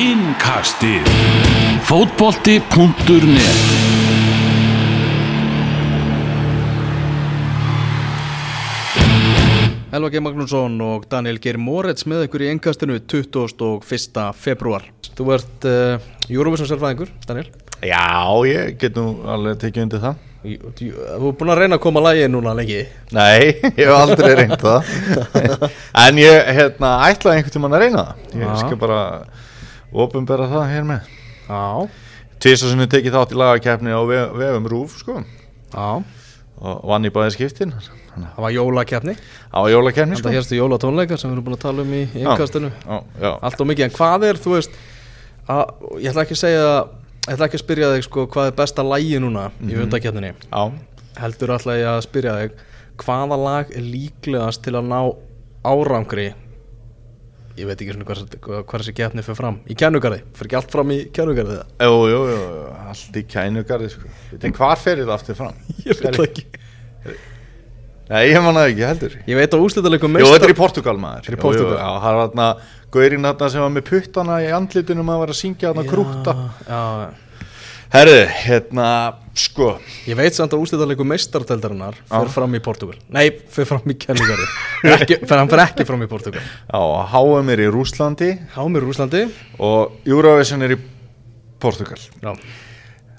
Innkastið Fótbolti.net Elva G. Magnússon og Daniel Geir Moretz með ykkur í engastinu 21. februar. Þú ert uh, Eurovision sérfæðingur, Daniel. Já, ég get nú alveg tekið undir það Þú er búin að reyna að koma að lægi núna lengi. Nei, ég hef aldrei reynd það En ég hérna, ætlaði einhvern tímann að reyna það Ég Já. skal bara ofinbera það hér með. Sinni tekið þátt í lagakeppni á ve- vefum Rúf sko. Og vann í bæði skiptin. Það var jólakeppni. að á jólakeppni Þetta sko. hérstu jólatónleikar sem við erum búin að tala um í já, Allt og mikið. En hvað er, þú veist, að, ég ætla ekki að segja, ég ætla ekki að spyrja þig sko hvað er besta lægi núna í undakeppninni. já. Heldur alltaf ég að spyrja þig hvaða lag er líklegast til að ná árangri ég veit ekki svona hvað, hvað, hvað þessi keppni fyrir fram. Í kennugarði, fyrir ekki allt fram í kennugarði það Jú, jú, jú, allt í kænugarði sko. En hvar fer þetta aftur fram? ég veit það ekki. Nei, ég man það ekki heldur. Ég veit að úslitaleikum Jú, þetta er í Portugal maður. Í Jú, Portúgal. jú, Já, það var þarna Gaurinn þarna sem var með puttana í andlitunum að vera að syngja þarna krúta Herðu, hérna, sko. Ég veit samt að úslitaleikum meistardeldarinnar fyrir fram í Portugal nei, fyrir fram í kennugarði ekki, fyrir hann fyrir ekki fram í Portugal Já, HM er í Rúslandi Hámir Rúslandi og Eurovision er í Portugal já,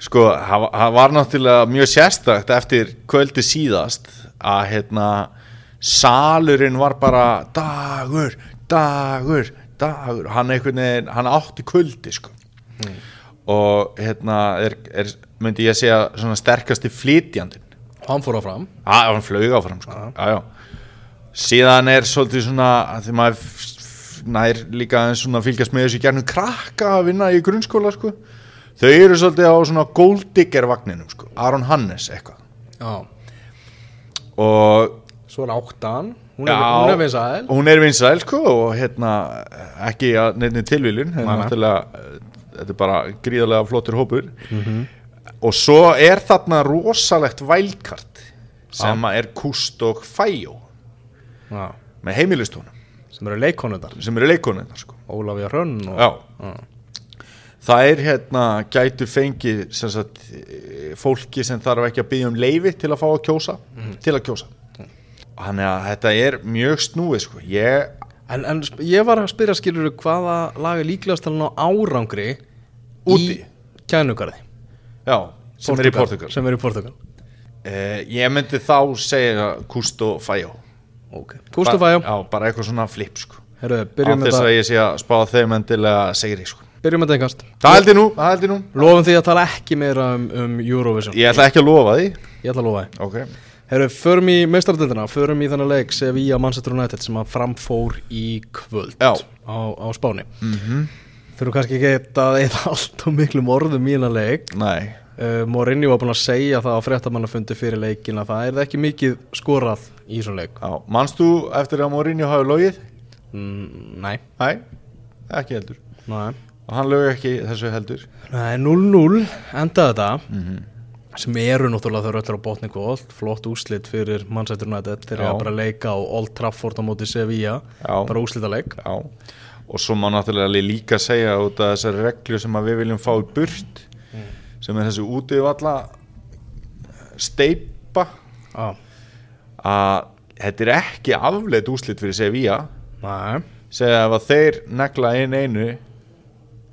Sko, það var- náttúrulega mjög sérstakt eftir kvöldi síðast að hérna salurinn var bara dagur, dagur, dagur. Hann veginn, hann átti kvöldi sko. Og hérna er, er, myndi ég segja svona sterkasti flytjandinn hann fór á fram að hann flög áfram sko. já, já. síðan er svolítið svona því maður nær líka svona fylgjast með þessu gernum krakka að vinna í grunnskóla sko. þau eru svolítið á svona golddigger vagninum sko. Aron Hannes eitthvað já, og svo er áttan hún er, hún er vinsæl hún er vinsæl sko, og hérna ekki að nefnir tilvílun nei. þetta er bara gríðarlega flottur hópur Mhm. Og svo er þarna rosalegt vælkart sem að er Kust og Fæjó já, með heimilistónum sem eru leikonundar sem eru leikonundar sko. Ólafía Hrönn og. Það er hérna gætu fengið sem sagt, fólki sem þarf ekki að byggja um leifi til að fá að kjósa til að kjósa. Þannig að þetta er mjög snúið sko. ég, En, en ég var að spyrja skilur hvaða lag er líklegast ná árangri Úti? í kænugarði já, sem er í Portugal sem er í Portugal. Eh, Ég myndi þá segja Kust og Fæjó okay. Kústufæjá, Já, bara eitthvað svona flip sko. herru, byrjum þess þetta að ég sé að spá þeim endilega segri sko. byrjum einhvast Það held ég nú, það held ég nú. Lofum því að tala ekki meira um, um Eurovision. Ég ætla ekki að lofa því. Ég ætla að lofa því. Ok. Herru, förum í meistardildina, förum í þannig leik Sevilla Manchester United sem að framfór í kvöld Já. á, á Spáni. Mm -hmm. Þurfum kannski ekki að eða allt og miklum orðum í þennan leik. Nei. Uh, Mourinho var búin að segja það á fréttamannafundi fyrir leikin að það er ekki mikið skorað í þessum leik. Já, manst þú eftir að Mourinho hafi logið? mm, Nei, Nei, ekki heldur. Nei. Og hann lög ekki þessu heldur. Nei, 0-0 endaði þetta sem eru náttúrulega þau öllir á botni góð flott úslit fyrir United. Þeir eru Já. bara leika á Old Trafford á móti Sevilla, Já. bara úslitaleik Já, og svo má náttúrulega líka segja út af þessari reglu sem við viljum fá í burt sem er þessu útivalla steipa Já, að þetta er ekki afleitt úslit fyrir Sevilla. Nei. Segja ef að þeir negla inn einu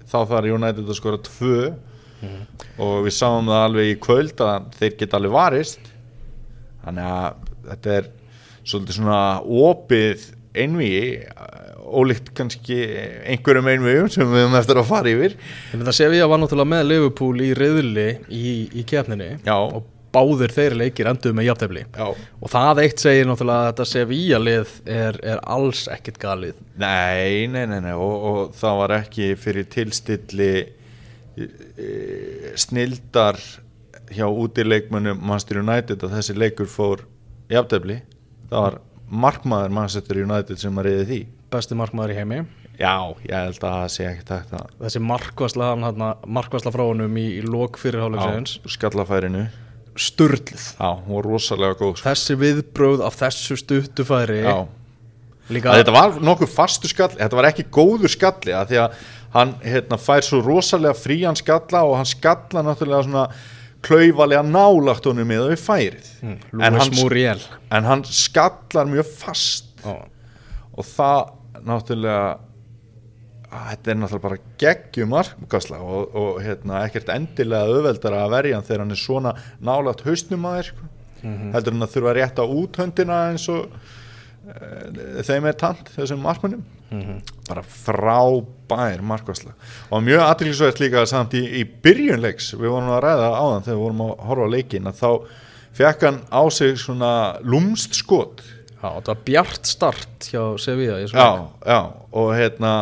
þá þarf United að skora tvö. Og við sáum það alveg í kvöld að þeir geta alveg varist. Þannig að þetta er svolítið svona opið einvíi ólíkt kannski einhverjum einvíum sem við höfum eftir að fara yfir. En þetta Sevilla var náttúrulega með Liverpool í reyðli í, í keppninni Já. og báðir þeir leikir enduðu með jafntefli. Já. og það eitt segir náttúrulega að þetta Sevilla lið er, er alls ekkit galið. Nei, nei, nei, nei og, og það var ekki fyrir tilstilli e, snildar hjá útileikmönnum Manchester United að þessi leikur fór jafntefli. Það var markmaður Manchester United sem að reyði því besti markmaður í heimi. Já, ég held að það sé ekki takt að þessi markvarsla, markvarsla frá honum í, í lok fyrirháleiksins á skallafærinu. Sturlið. Já, hún var rosalega góð sko. þessi viðbröð af þessu stuttufæri Já, þetta var nokkuð fastur skall þetta var ekki góður skalli því að hann hérna, fær svo rosalega frían skalla og hann skalla náttúrulega svona klaufalega nálagt honum með við færið. En, Lúis hann, en hann skallar mjög fast. Já. og það náttúrulega þetta er náttúrulega bara geggjum markasla og, og hérna, ekkert endilega auðveldara að verja þegar hann er svona nálagt hausnum að þér sko. heldur hann að þurfa að rétta út höndina eins og e, þeim er tant þessum markmannum bara frábær markasla og mjög aðtilsvægt líka samt í, í byrjunleiks við vorum að ræða áðan þegar við vorum að horfa á leikin að þá fekk hann á sig svona lúmst skot Já, þetta var bjart start hjá Sevilla já, já, og hérna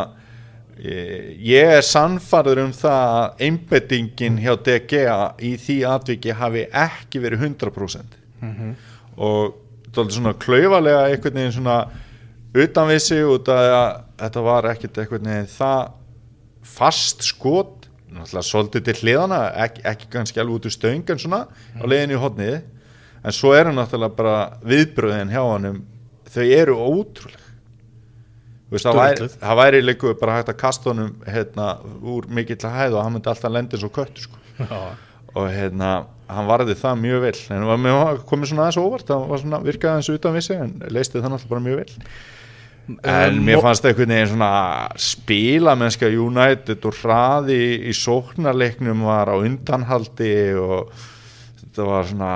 ég, ég er sannfarður um það að einbettingin hjá DGA í því atviki hafi ekki verið 100% og þetta svona klaufalega einhvern veginn svona utanvissi út af að þetta var ekkert einhvern veginn það fast skot náttúrulega svolítið til hliðana ekki, ekki kannski alveg út úr stöng en svona á leiðinu í hodnið en svo eru náttúrulega bara viðbröðin hjá honum þau eru ótrúlega Þú veist, það, væri, það væri líka bara hægt að kasta honum hérna, úr mikill að hæð og hann myndi alltaf lendi svo köttu sko. Og hérna, hann varði það mjög vel. En það mér komið svona aðeins óvart það var svona virkaði aðeins utan vissi en leisti það náttúrulega bara mjög vel. En Um, mér fannst einhvern veginn svona spila mennska United og hraði í sóknarleiknum var á undanhaldi og þetta var svona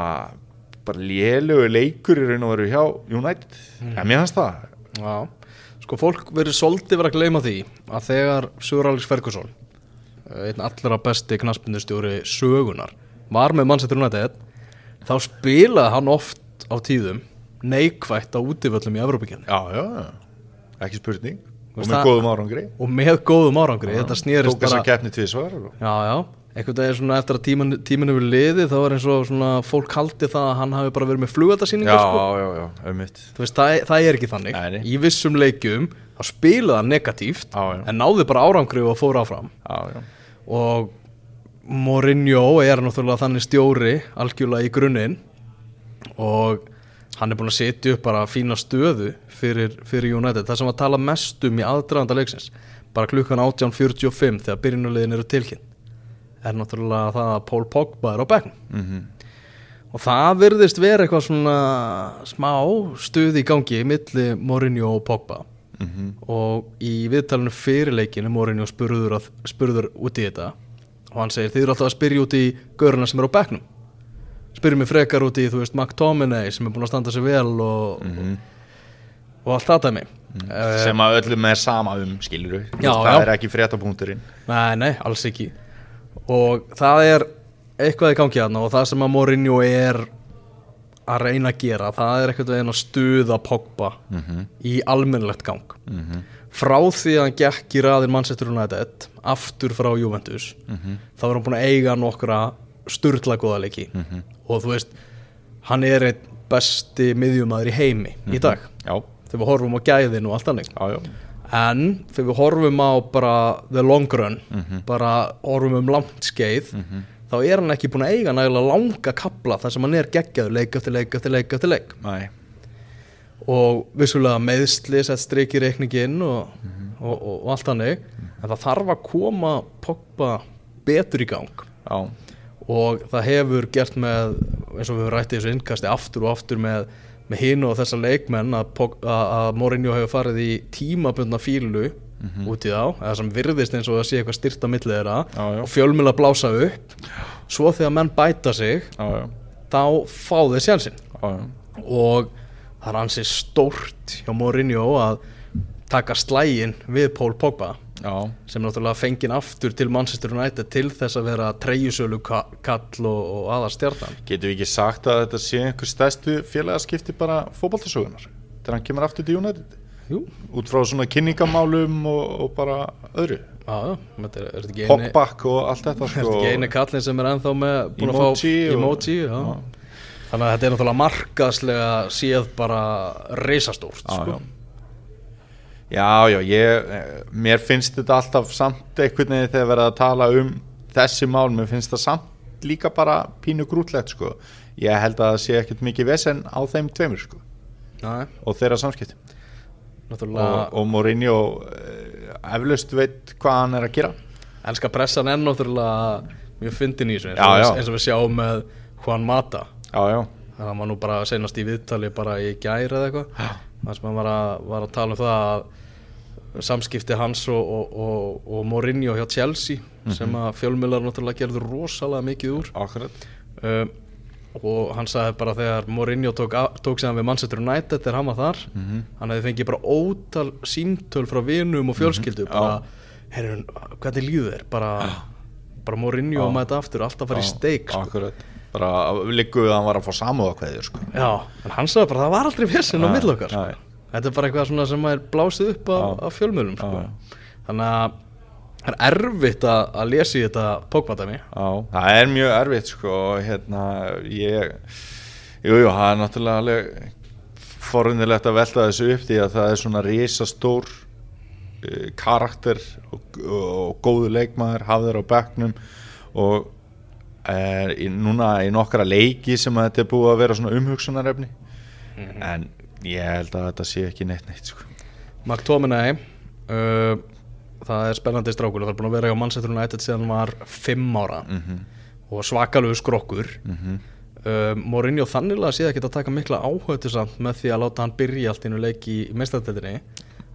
bara lélegu leikur í raun og veru hjá United. Mm. en mér fannst það. Já, sko fólk verið svolítið verið að gleyma því að þegar Sör Alex Ferguson einn allra besti knaspindustjóri sögunar var með Manchester United þá spilaði hann oft á tíðum neikvætt á útivöllum í Evrópikjarni já, já, já. ekki spurning. Og með góðum árangri. og með góðum árangri, tók þess að keppni tvisvar og... Já, já, einhvern veginn svona eftir að tíman, tíminn hefur liðið þá er eins og svona fólk haldi það að hann hafi bara verið með flugaldarsýningar já, sko. já, já, um Þú veist, það, það er ekki þannig. Nei. Í vissum leikjum þá spilaði hann negatíft Já, en náði bara árangri og fór áfram. Já, já, og Mourinho er náttúrulega þannig stjóri algjörlega í grunninn. Og hann er búin að setja upp bara fína stöðu fyrir, fyrir United. Það sem að tala mest um í aðdraganda leiksins bara klukkan 18.45 þegar byrjunulegin eru tilkynnt er náttúrulega það að Paul Pogba er á bekknum. Mhm og það virðist vera eitthvað svona smá stuð í gangi milli Mourinho og Pogba. Mhm og í viðtalinu fyrir leikinu Mourinho spurður, að, spurður út í þetta. Og hann segir þið eru alltaf að spyrja út í göruna sem eru á bekknum. Spyrjum mig frekar út í þú veist McTominay sem er búin að standa sig vel og, og allt það dæmi. Uh, sem að öllum er sama um skilur Já, það já. er ekki fréttapunkturinn. Nei, nei, alls ekki og það er eitthvað í gangi þarna og það sem að Mourinho er að reyna að gera það er eitthvað að stuða Pogba í almennlegt gang. Frá því að hann gekk í raðin Manchester United aftur frá Juventus þá er hann búin að eiga nokkra sturla góða leiki. Og þú veist hann er einn besti miðjumæður í heimi í dag. Já, þegar við horfum á gæðin og allt já, en þegar við horfum á bara the long run bara horfum um langt skeið þá er hann ekki búin að eiga nægilega langa kapla þar sem hann er geggjaður leik eftir leik eftir leik eftir leik. Næ og vissulega meðsli sett strik í reikningin og, og, og, og allt þannig. En það þarf að koma Pogba betur í gang. Já, og það hefur gert með eins og við höfum rættið þessu innkasti aftur og aftur með, með hinn og þessa leikmenn að, Mourinho hefur farið í tímabundna fílu út í þá eða sem virðist eins og að sé eitthvað styrt á milli þeirra Já, og fjölmjöla blása upp. Svo þegar menn bæta sig já, þá fá þeir já. og það er hansi stórt hjá Mourinho að taka slægin við Paul Pogba já. sem náttúrulega fengið aftur til Manchester United til þess að vera treyjusölu kall og, og aðar stjarnan getum við ekki sagt að þetta sé einhver stærstu félagaskipti bara fótballtasögunar þegar hann kemur aftur til United Jú, út frá svona kynningamálum og, og bara öðru þetta þetta Pogback og allt þetta Er þetta ekki eini kallin sem er ennþá með búin að fá og- emoji já. Þannig að þetta er náttúrulega markaðslega séð bara reisastórt Já, sko. Já. já, ég, eh, mér finnst þetta alltaf samt einhvern veginn þegar verið að tala um þessi mál, mér finnst það samt líka bara pínu grútlegt sko. ég held að það sé ekkert mikið vesen á þeim tveimur sko. Nei. og þeirra samskipti náttúrulega og, og Mourinho eh, eflaust veit hvað hann er að gera Elska pressan er náttúrulega mjög fyndin í þessu eins, já. eins og við sjáum með Juan Mata já, já, það var nú bara senast í viðtali bara í gæri eða eitthvað Já. það sem hann var að, var að tala um það að samskipti hans og, og, og, og Mourinho hjá Chelsea Mhm. sem að fjölmjölar náttúrulega gerður rosalega mikið úr um, og hann sagði bara þegar Mourinho tók, tók sig við Manchester United þegar hann var þar Mhm. hann hefði fengið bara ótal síntöl frá vinum og fjölskyldu bara, herrun, hvernig líður þér bara, bara Mourinho maður þetta aftur alltaf í Já, steik sko. bara líku við að hann var að fá samúðakveðjur sko. Já, en hann sagði bara það var aldrei vesinn á okkar sko. Þetta er bara eitthvað svona sem er blásið upp af, fjölmjölum sko. Þannig að það er erfitt að, að lesa í þetta pókvatami Já, það er mjög erfitt sko hérna ég Jú, jú, það er náttúrulega forunilegt að velta þessu upp því að það er svona risastór uh, karakter og, og góðu leikmaður hafður á bekknum og er í, núna í nokkra leiki sem þetta er búið að vera svona umhugsunarefni. En ég held að þetta sé ekki neitt neitt sko. McTominay uh, það er spennandi strákur. Það er búin að vera hjá Manchester United síðan hann var 5 ára. Mm og svakalegu skrokkur. -hmm. uh, Mourinho þannilega sé ekki að taka mikla áhættu samt með því að láta hann byrja allt í einu leik í, meistardildinni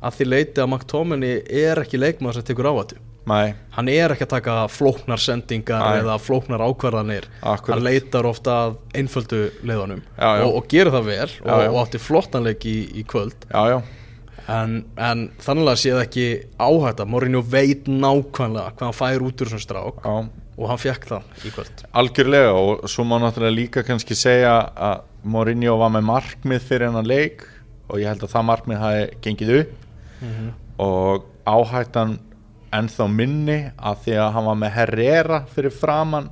að því leiti að McTominay er ekki leikmaður sem tekur áhættu Nei, hann er ekki að taka flóknar sendingar Nei. eða flóknar ákvarðanir. Akkurat. hann leitar ofta að einföldu leiðunum Já, já. Og, og gerir það vel Já, og, og átti flottanleik í, í kvöld. En, en þannig að sé það ekki áhætta. Mourinho veit nákvæmlega hvað hann fær út úr þessum strák og hann fekk það í kvöld. Algjörlega og svo má náttúrulega líka kannski segja að Mourinho var með markmið fyrir hennar leik og ég held að það markmið hafi gengið upp. Og áhættan ennþá minni að því að hann var með Herrera fyrir framann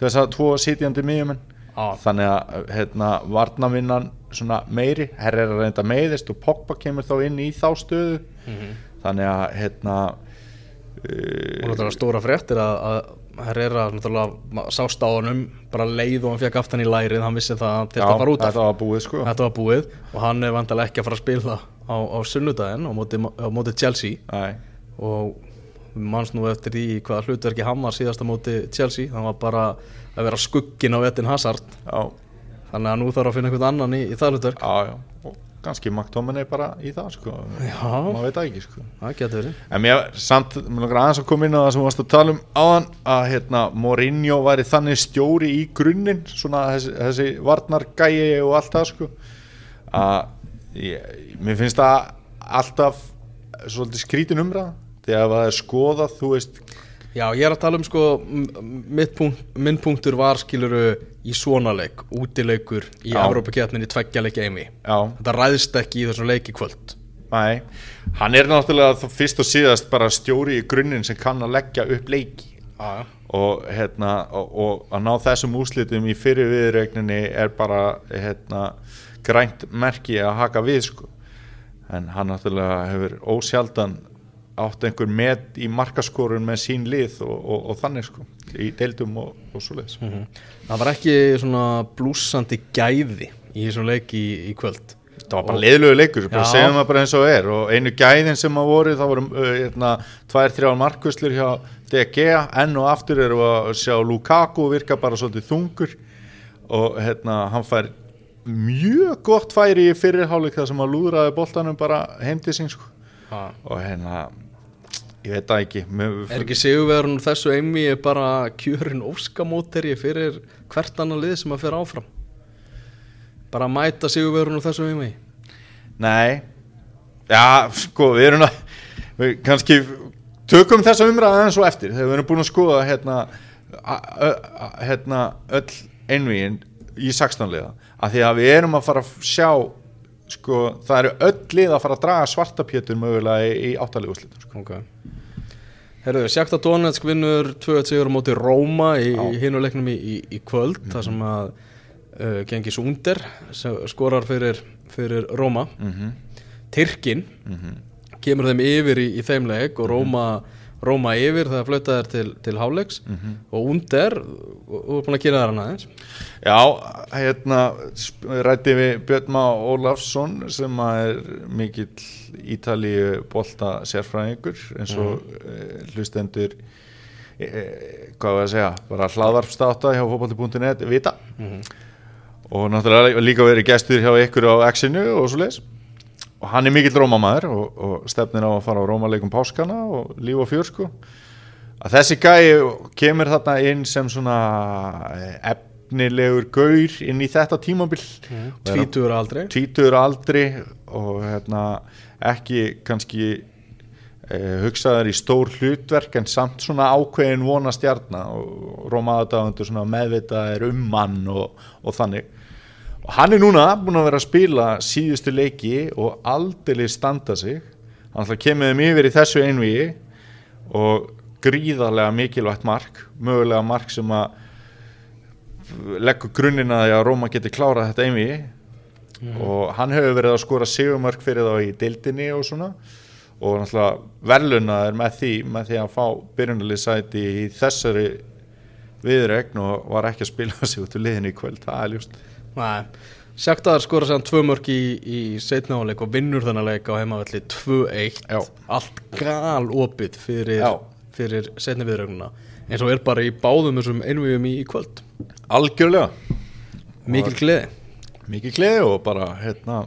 þess að tvo sitjandi miðjumenn. Já. þannig að hérna, varnavinnan meiri, Herrera reynda meiðist og Pogba kemur þá inn í þá stöðu. Þannig að hérna og uh, náttúrulega stóra fréttir að, að Herrera náttúrulega sást á honum bara leið og hann fekk aftan í lærið hann vissi það að þetta var út af. þetta var búið sko. Þetta var búið og hann er vantilega ekki að fara að spila á, á sunnudaginn á móti, á móti Chelsea. Nei, og manns nú eftir því hvaða hlutverki hann var síðasta móti Chelsea. Hann var bara að vera skuggin á Etin Hazard. Já, þannig að nú þarf að finna einhvern annan í, í það hlutverk. Já, og kannski McTominay bara í það sko. Maður veit ekki sko. En mér samt, mér aðeins að koma inn á það sem við varst að tala um áðan að hérna Mourinho væri þannig stjóri í grunninn svona þessi, þessi varnargæi og allt það sko. Að ég, mér finnst það alltaf svolítið skrítin umræða þegar það er skoðað, þú veist Já, ég er að tala um sko m- mitt punkt, minn punktur var skiluru í svona leik, útileikur í Já. Evrópakeppninni tveggja leik eimi já, þetta ræðst ekki í þessum leik í kvöld. Nei, hann er náttúrulega fyrst og síðast bara stjóri í grunninn sem kann að leggja upp leiki. Já, og, hérna, og, og að ná þessum úslitum í fyrir viðregninni er bara hérna, grænt merki að haka við sko. en hann náttúrulega hefur ósjaldan átt einhver með í markaskorun með sín lið og, og, og þannig sko, í deildum og, og svoleiðis. Það var ekki svona blúsandi gæði í þessum leik í, í kvöld. Það var bara leiðilegu leikur, bara segjum það bara eins og er. Og einu gæðin sem að voru það voru uh, hérna, tvær, þrjár markvöslur hjá DG, enn og aftur við að sjá Lukaku virka bara svolítið þungur. Og hérna hann fær mjög gott færi í fyrirháleik þar sem að lúðraði boltanum bara heim til sín sko. Og hérna ég veit það ekki. Er ekki sigurverðun þessu eimi bara kjörin óskamóteri fyrir hvert annan lið sem að fer áfram? Bara að mæta sigurverðun þessu eimi Nei. Já, sko, við erum að við kannski tökum þessa umræða eins og eftir þegar við erum búin að skoða hérna, hérna öll einvíin í 16 liða. Að því að við erum að fara að sjá sko, það eru öll lið að fara að draga svartapjötur mögulega í, í áttalegu úrslitum sko. Ok Herðu, Sjakta Donetsk vinnur 2-1 sigur á móti Róma í, í hinu leiknum í, í, kvöld þar sem að uh, Gengis Únder skorar fyrir, fyrir Róma mm -hmm. Tyrkin Mhm. kemur þeim yfir í, í þeim leik og Róma, Róma yfir þegar flautað er til, til háleiks Mhm. og undir og er búin að gera það hann aðeins. Já, hérna ræddi við Björn Má Ólafsson sem er mikill Ítalíu bolta sérfræðingur eins og mm. hlustendur e, e, hvað var að segja bara hlaðvarpstáta hjá fótbolti.net vita. Og náttúrulega líka verið gestur hjá ykkur á X-inu og svo leis og hann er mikill rómamaður og, og stefnir á að fara á rómaleikum páskana og líf og fjör sko. Að þessi gæi kemur þarna inn sem svona eh, efnilegur gaur inn í þetta tímabil. Tvítur aldrei tvítur aldri. Og hérna, ekki kannski eh, hugsaður í stór hlutverk en samt svona ákveðin vona stjarna og Rómaðadagundur svona meðvitaðir um mann og, og þannig og hann er núna búin að vera að spila síðustu leiki og aldrei standa sig. Hann ætla að kemur þeim yfir í þessu einvíi og gríðarlega mikilvægt mark mögulega mark sem að leggur grunnina því að Róma geti klárað þetta einvíi og hann hefur verið að skora sigumörk fyrir þá í deildinni og svona. Og náttúrulega verðlunaður með því með því að fá byrjunalið sæti í þessari viðregn og var ekki að spila sig út úr liðinni í kvöld, það er ljúst Nei, Sjaktaðar skora sér tvö mörk í, í setna áleik og vinnur þennan leik á heimavalli 2-1 Já. allt gal opið fyrir, fyrir setni viðrögnuna eins og er bara í báðum þessum einvíum í, í kvöld. Algjörlega, mikil gleði. mikið gleði og bara hérna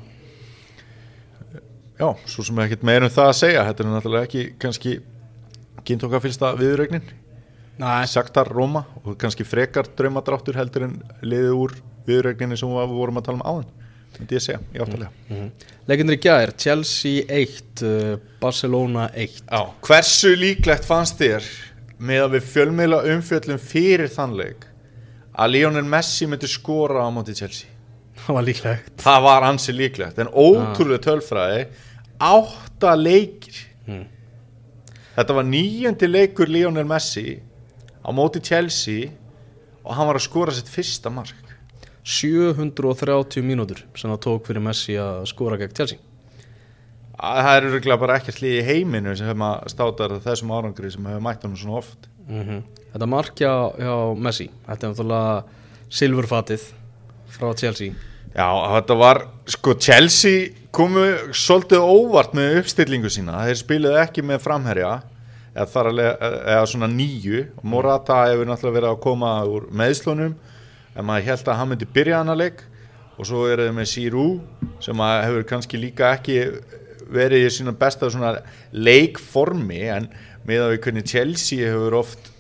já, svo sem ekkert meir um það að segja. Þetta er náttúrulega ekki kannski kynntóka fylsta viðregnin Nei, Saktar Róma og kannski frekar draumadráttur heldur en liðið úr viðregninni sem við vorum að tala um áðan myndi ég segja, í áttalega mm. leikindur í gær Chelsea 1 uh, Barcelona 1 Já, hversu líklegt fannst þér með að við fjölmiðla umfjöllum fyrir þannleik að Lionel Messi myndi skora á móti Chelsea? Það var líklegt. Það var ansi líklegt en ótrúlega tölfræði átta leikir. Mm. þetta var nýjöndi leikur Lionel Messi á móti Chelsea og hann var að skora sitt fyrsta mark 730 mínútur sem það tók fyrir Messi að skora gegn Chelsea. Að það er örgulega bara ekkert lið í heiminu sem hefum að státa þessum árangri sem hefur mætt hann svona oft. Mm Þetta markja hjá Messi Þetta er náttúrulega silfurfatið frá Chelsea. Já, þetta var, sko, Chelsea komu svolítið óvart með uppstillingu sína, þeir spiluðu ekki með framherja, eða, eða svona nýju, og Morata hefur náttúrulega verið að koma úr meðslunum, en maður held að hann myndi byrja hann að leik, og svo eru þau með Sirú, sem hefur kannski líka ekki verið í sína besta leikformi, en með að við hvernig Chelsea hefur oft,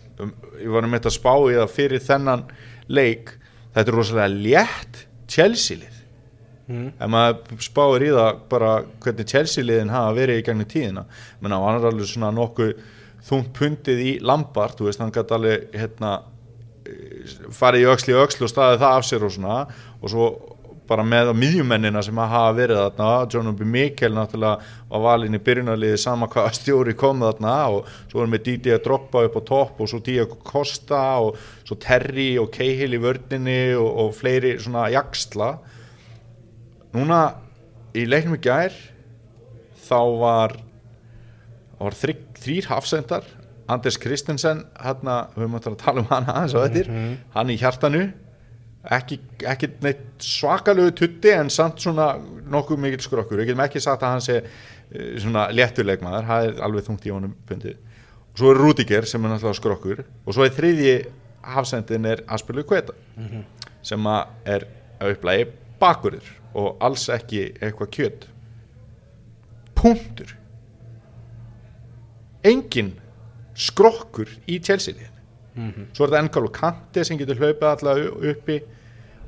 ég var um þetta spá í það fyrir þennan leik, þetta er rosalega létt Chelsea-lið mm. ef maður spáir í það bara hvernig Chelsea-liðin hafa verið í gegnum tíðina menna hann er alveg svona nokkuð þungt pundið í Lampard þú veist, hann gæti alveg hérna, farið í í öxli og staðið það af sér og svona. Og svo bara með á miðjumennina sem að hafa verið þarna John Obi Mikkel náttúrulega var valinn í byrjunarliði sama hvaða stjóri kom þarna og svo erum við Didi að droppa upp á topp og svo Diego Costa og svo Terry og Cahill í vördinni og, og fleiri svona jaksla núna í leiknum í gær þá var var þrý, þrýr hafsendar Anders Kristensen hérna, við höfum að tala um hana aðeins á þetta hann í hjartanu ekki, ekki neitt svakalegu tutti en samt svona nokkuð mikill skrokkur. Við getum ekki sagt að hann sé eh, svona léttuleikmaður, það er alveg þungt í honum pundið og svo er Rudiger sem er náttúrulega skrokkur. Og svo er þriðji hafsendin er Aspilur Kveta sem að er að upplægi bakurður og alls ekki eitthvað kjöt. Punktur. Engin skrokkur í Chelsea-liðin svo er þetta N'Golo Kante sem getur hlaupið allavega uppi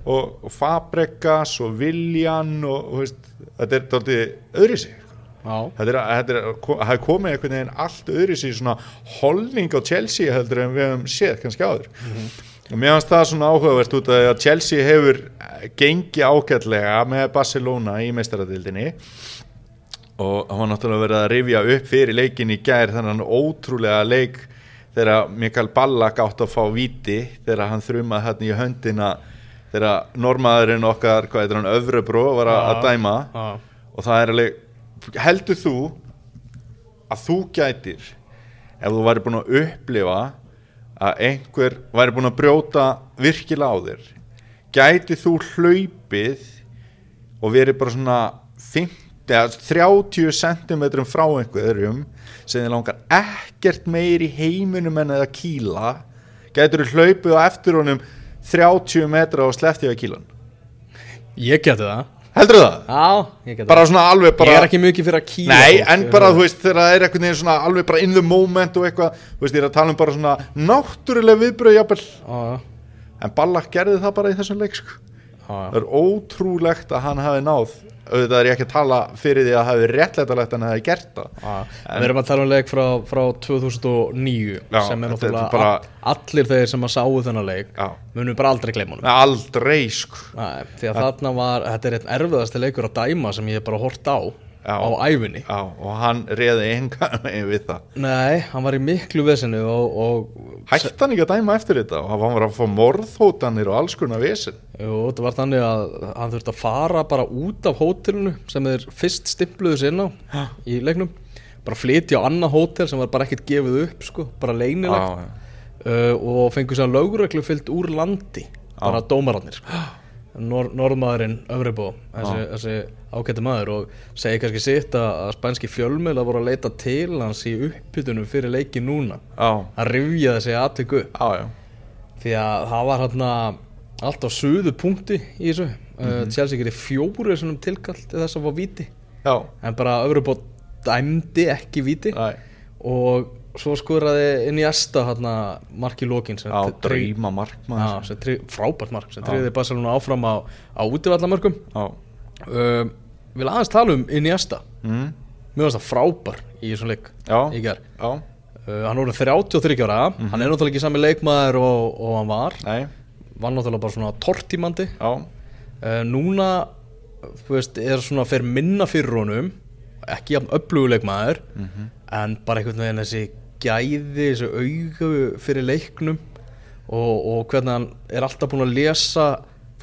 og, og Fabregas og Viljan og, og veist, þetta er dálítið öðri sig það er komið einhvern veginn allt öðri sig svona holning á Chelsea heldur en við hefum séð kannski áður. Og mér finnst það svona áhugavert út að Chelsea hefur gengi ágætlega með Barcelona í meistaradildinni og hann var náttúrulega verið að rifja upp fyrir leikin í gær þannig ótrúlega leik þegar Mikael Ballack átt að fá viti þegar hann þrumaði hann í höndina þegar normaðurinn okkar, hvað heitir hann, Öfrubró var að, að dæma. já, og það er alveg heldur þú að þú gætir ef þú væri búin að upplifa að einhver væri búin að brjóta virkilega á þér gæti þú hlaupið og verið bara svona 50, eða 30 cm frá einhverjum sem þið langar ekkert meir í heiminum en að kýla gætur þú hlaupið á eftir honum 30 metra og sleppti að kýlan Ég geti það. Heldur það? Já, ég geti bara svona alveg það bara Ég er ekki mikið fyrir að kýla Nei, fólk, en bara þú veist þegar það er einhvern veginn svona alveg bara in the moment og eitthvað, þú veist ég er að tala um bara svona náttúrulega viðbröð jafnvel. En Ballack gerði það bara í þessum leik sko. það er ótrúlegt að hann hafi náð auðvitað er ég ekki að tala fyrir því að það hafi réttlætalegt að hann hafi gert það. Já, Við erum að tala um leik frá, frá 2009 Já, sem er náttúrulega bara- all, allir þeir sem að sáu þennan leik Já. munum bara aldrei gleyma honum. Aldrei sko. Nei, því að þarna var, þetta er einn erfiðasti leikur að dæma sem ég hef bara hort á Já. á æfinni Já, og hann reði enga megin við það. Nei, hann var í miklu og hætti hann ekki að dæma eftir þetta og hann var að fá morðhótanir og alls konar vesen? Jú, þetta var þannig að hann þurfti að fara bara út af hótelinu sem þeir fyrst stimpluðu sér inn á í leiknum. Bara flytja á annað hótel sem var bara ekkert gefið upp sko, bara leynilegt uh, og fengu sér lögreglu fyllt úr landi bara dómararnir Nor Norðmaðurinn Öfribó þessi, þessi ágætti maður og segi kannski sitt að, að spænski fjölmiðla voru að leita til hans í uppbytunum fyrir leiki núna. Rifja þessi aðtöku upp. Já, já, því að það var hérna allt á suðu punkti í þessu. Mm -hmm. Chelsea gerir fjóru svona tilkall til þess að fá víti. Já, en bara Öfribó dæmdi ekki víti. Æ, og svo skoraði inn í hérna mark í lokin sem já tri- drýma markmann Já, sem tri- frábært mark sem triði Barcelona áfram á, á útivallamörkum já, um, Vil aðeins tala um Iniesta. Mm, Mér finnst það frábær í þessum leik já, í já, uh, Hann voru 33 ára. Hann er náttúrulega ekki sami leikmaður og, og hann var. Nei, Var náttúrulega bara svona tortímandi. Uh, Núna veist, er svona fyrir minna fyrir honum. Ekki jafn öfluguleikmaður en bara einhvern veginn þessi gæði, þessi augu fyrir leiknum og, og hvernig hann er alltaf búinn að lesa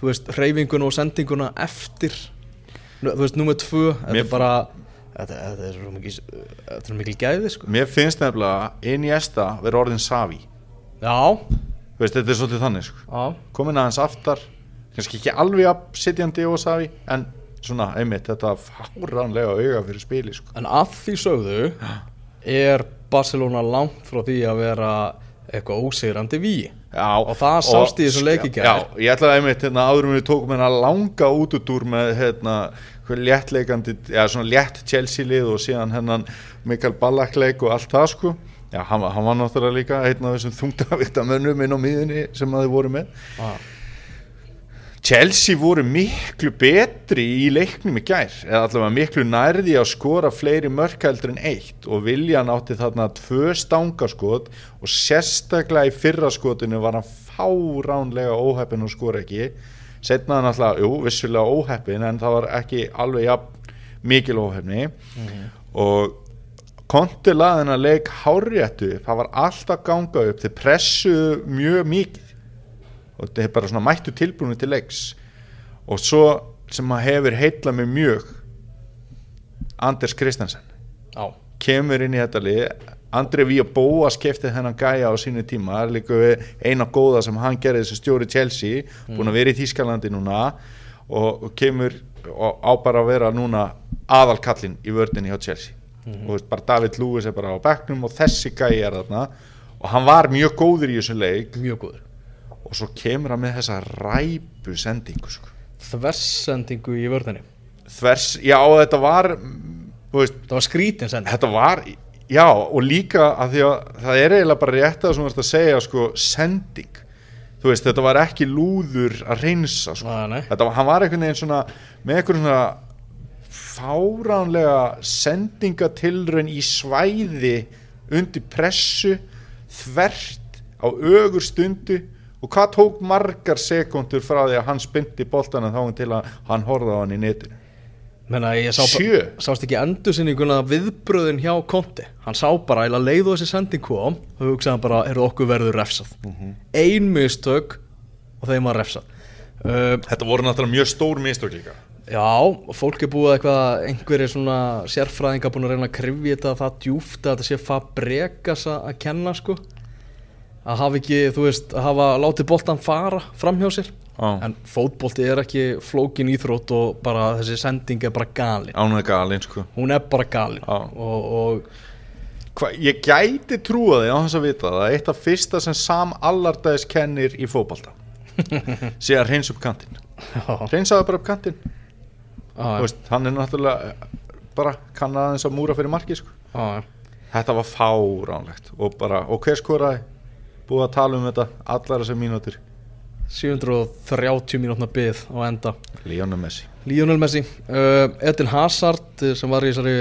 þú veist, hreyfinguna og sendinguna eftir þú veist, númer tvö þetta er bara þetta, þetta er svo mikil, þetta er mikil gæði sko. mér finnst nefnilega Iniesta vera orðin Savi já, Þú veist, þetta er svolítið þannig sko. já, komin aðeins aftar kannski ekki alveg að sitjandi og Savi en svona, einmitt, þetta fáránlega auga fyrir spili sko. en að því sögðu er Barcelona langt frá því að vera eitthvað ósegrandi víi Já, Og það sást í þessum leik í gær. Já, ég ætlaði einmitt hérna áður en við tókum hérna langa útudúr með hérna léttleikandi, já svona létt Chelsea lið og síðan hennan Mikael Ballack leik og allt það sko Já, hann, hann var náttúrulega líka einn af þessum þungtavíkta mönnum inn á miðinni sem að þið voru með ah. Chelsea voru miklu betri í leiknum í gær eða allavega miklu nærði að skora fleiri mörkældur en eitt. Og Viljan átti þarna tvö stangaskot og sérstaklega í fyrra skotinu var hann fáránlega óheppin og skora ekki. Setna hann alltaf, jú, vissulega óheppin en það var ekki alveg jafn mikil óheppni. Og Konti laði hennar leik hárréttu upp, það var alltaf ganga upp. Þeir pressuðu mjög mikið og þetta er bara svona mættu tilbúinu til leiks. Og svo sem að hefur heitla mig mjög Anders Kristensen já, kemur inn í þetta lið. Andri Vía Bóa skefti þennan gæja á sínu tíma. Það er líka eina góða sem hann gerði þessu stjóri Chelsea. Búin að vera í Þýskalandi núna. Og, og kemur og á bara að vera núna aðalkallin í vördinni hjá Chelsea. Og veist, bara David Lewis er bara á bekknum og þessi gæja er þarna. Og hann var mjög góður í þessu leik. Mjög góður og svo kemur hann með þessa ræpu sendingu sko. þversendingu í vörðinni þvers, já þetta var veist, það var skrítin sending þetta var já og líka að að það er eiginlega bara rétt að að segja sko sending veist þetta var ekki lúður að reynsa sko. Nei. þetta var, hann var einhvern veginn svona með einhvern svona fáránlega sendingatilraun í svæði undir pressu þvert á ögur stundu og hvað tók margar sekundur frá því að hann spyndi boltana þá til að hann horfði á hann í netinu? Menna, ég sá Sjö. sást ekki endursinninguna viðbröðin hjá Konti hann sá bara eða leið og þessi sending kom og hugsaði hann bara, er okkur verður refsað. Ein mistök og þeim var refsað. Uh, þetta voru náttúrulega mjög stór mistök líka. Já, fólk er búið eitthvað einhverjir svona sérfræðingar búin að reyna að krifja þetta það djúft að þetta sé Fabregas að að kenna sko að hafa ekki, þú veist, að hafa látið boltan fara fram hjá sér. Já. en fótbolti er ekki flókin íþrótt og bara þessi sending er bara galin. Ánum er galinn sko. Hún er bara galin. Já. og, og Hva, Ég gæti trúa því á þess að vita það að eitt af fyrsta sem Sam Allardyce kennir í fótbalta sé að reyns upp kantinn. Já, reynsaðu bara upp kantinn. Já, Þú veist, hann er náttúrulega eh, bara kann aðeins að múra fyrir marki sko. já, þetta var fáránlegt og bara, og hver skoraði búið að tala um þetta allar þessar mínútur. 730 mínútna byð á enda. Lionel Messi. Lionel Messi. Uh, Edin Hazard uh, sem var í þessari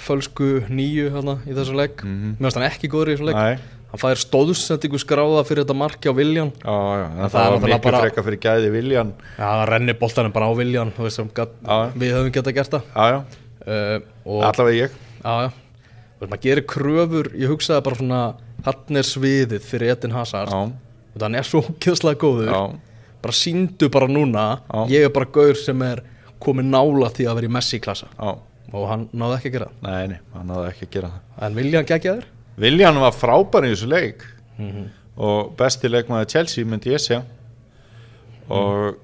fölsku nýju hana, í þessu legg Mhm. mér finnst hann ekki góður í þessu legg Nei, hann fær stóðsendingu skráða fyrir þetta marki á Viljan það það, var bara- frekar fyrir gæði Viljan Já, það renni boltanum bara á Viljan við höfum getað gert það. Uh, og allavega ég. Já, já. Veist, maður gerir kröfur ég hugsaði bara svona hann er sviðið fyrir Edin Hazard. Já, og hann er svo ógeðslega góður. Já, bara síndu bara núna Já. ég er bara gaur sem er komið nála því að vera í Messi-klassa já. Og hann náði ekki að gera það. Nei, nei, hann náði ekki að gera það. En Viljan geggja þér? Viljan var frábær í þessu leik. Mhm. og besti leikmaður Chelsea myndi ég segja. Og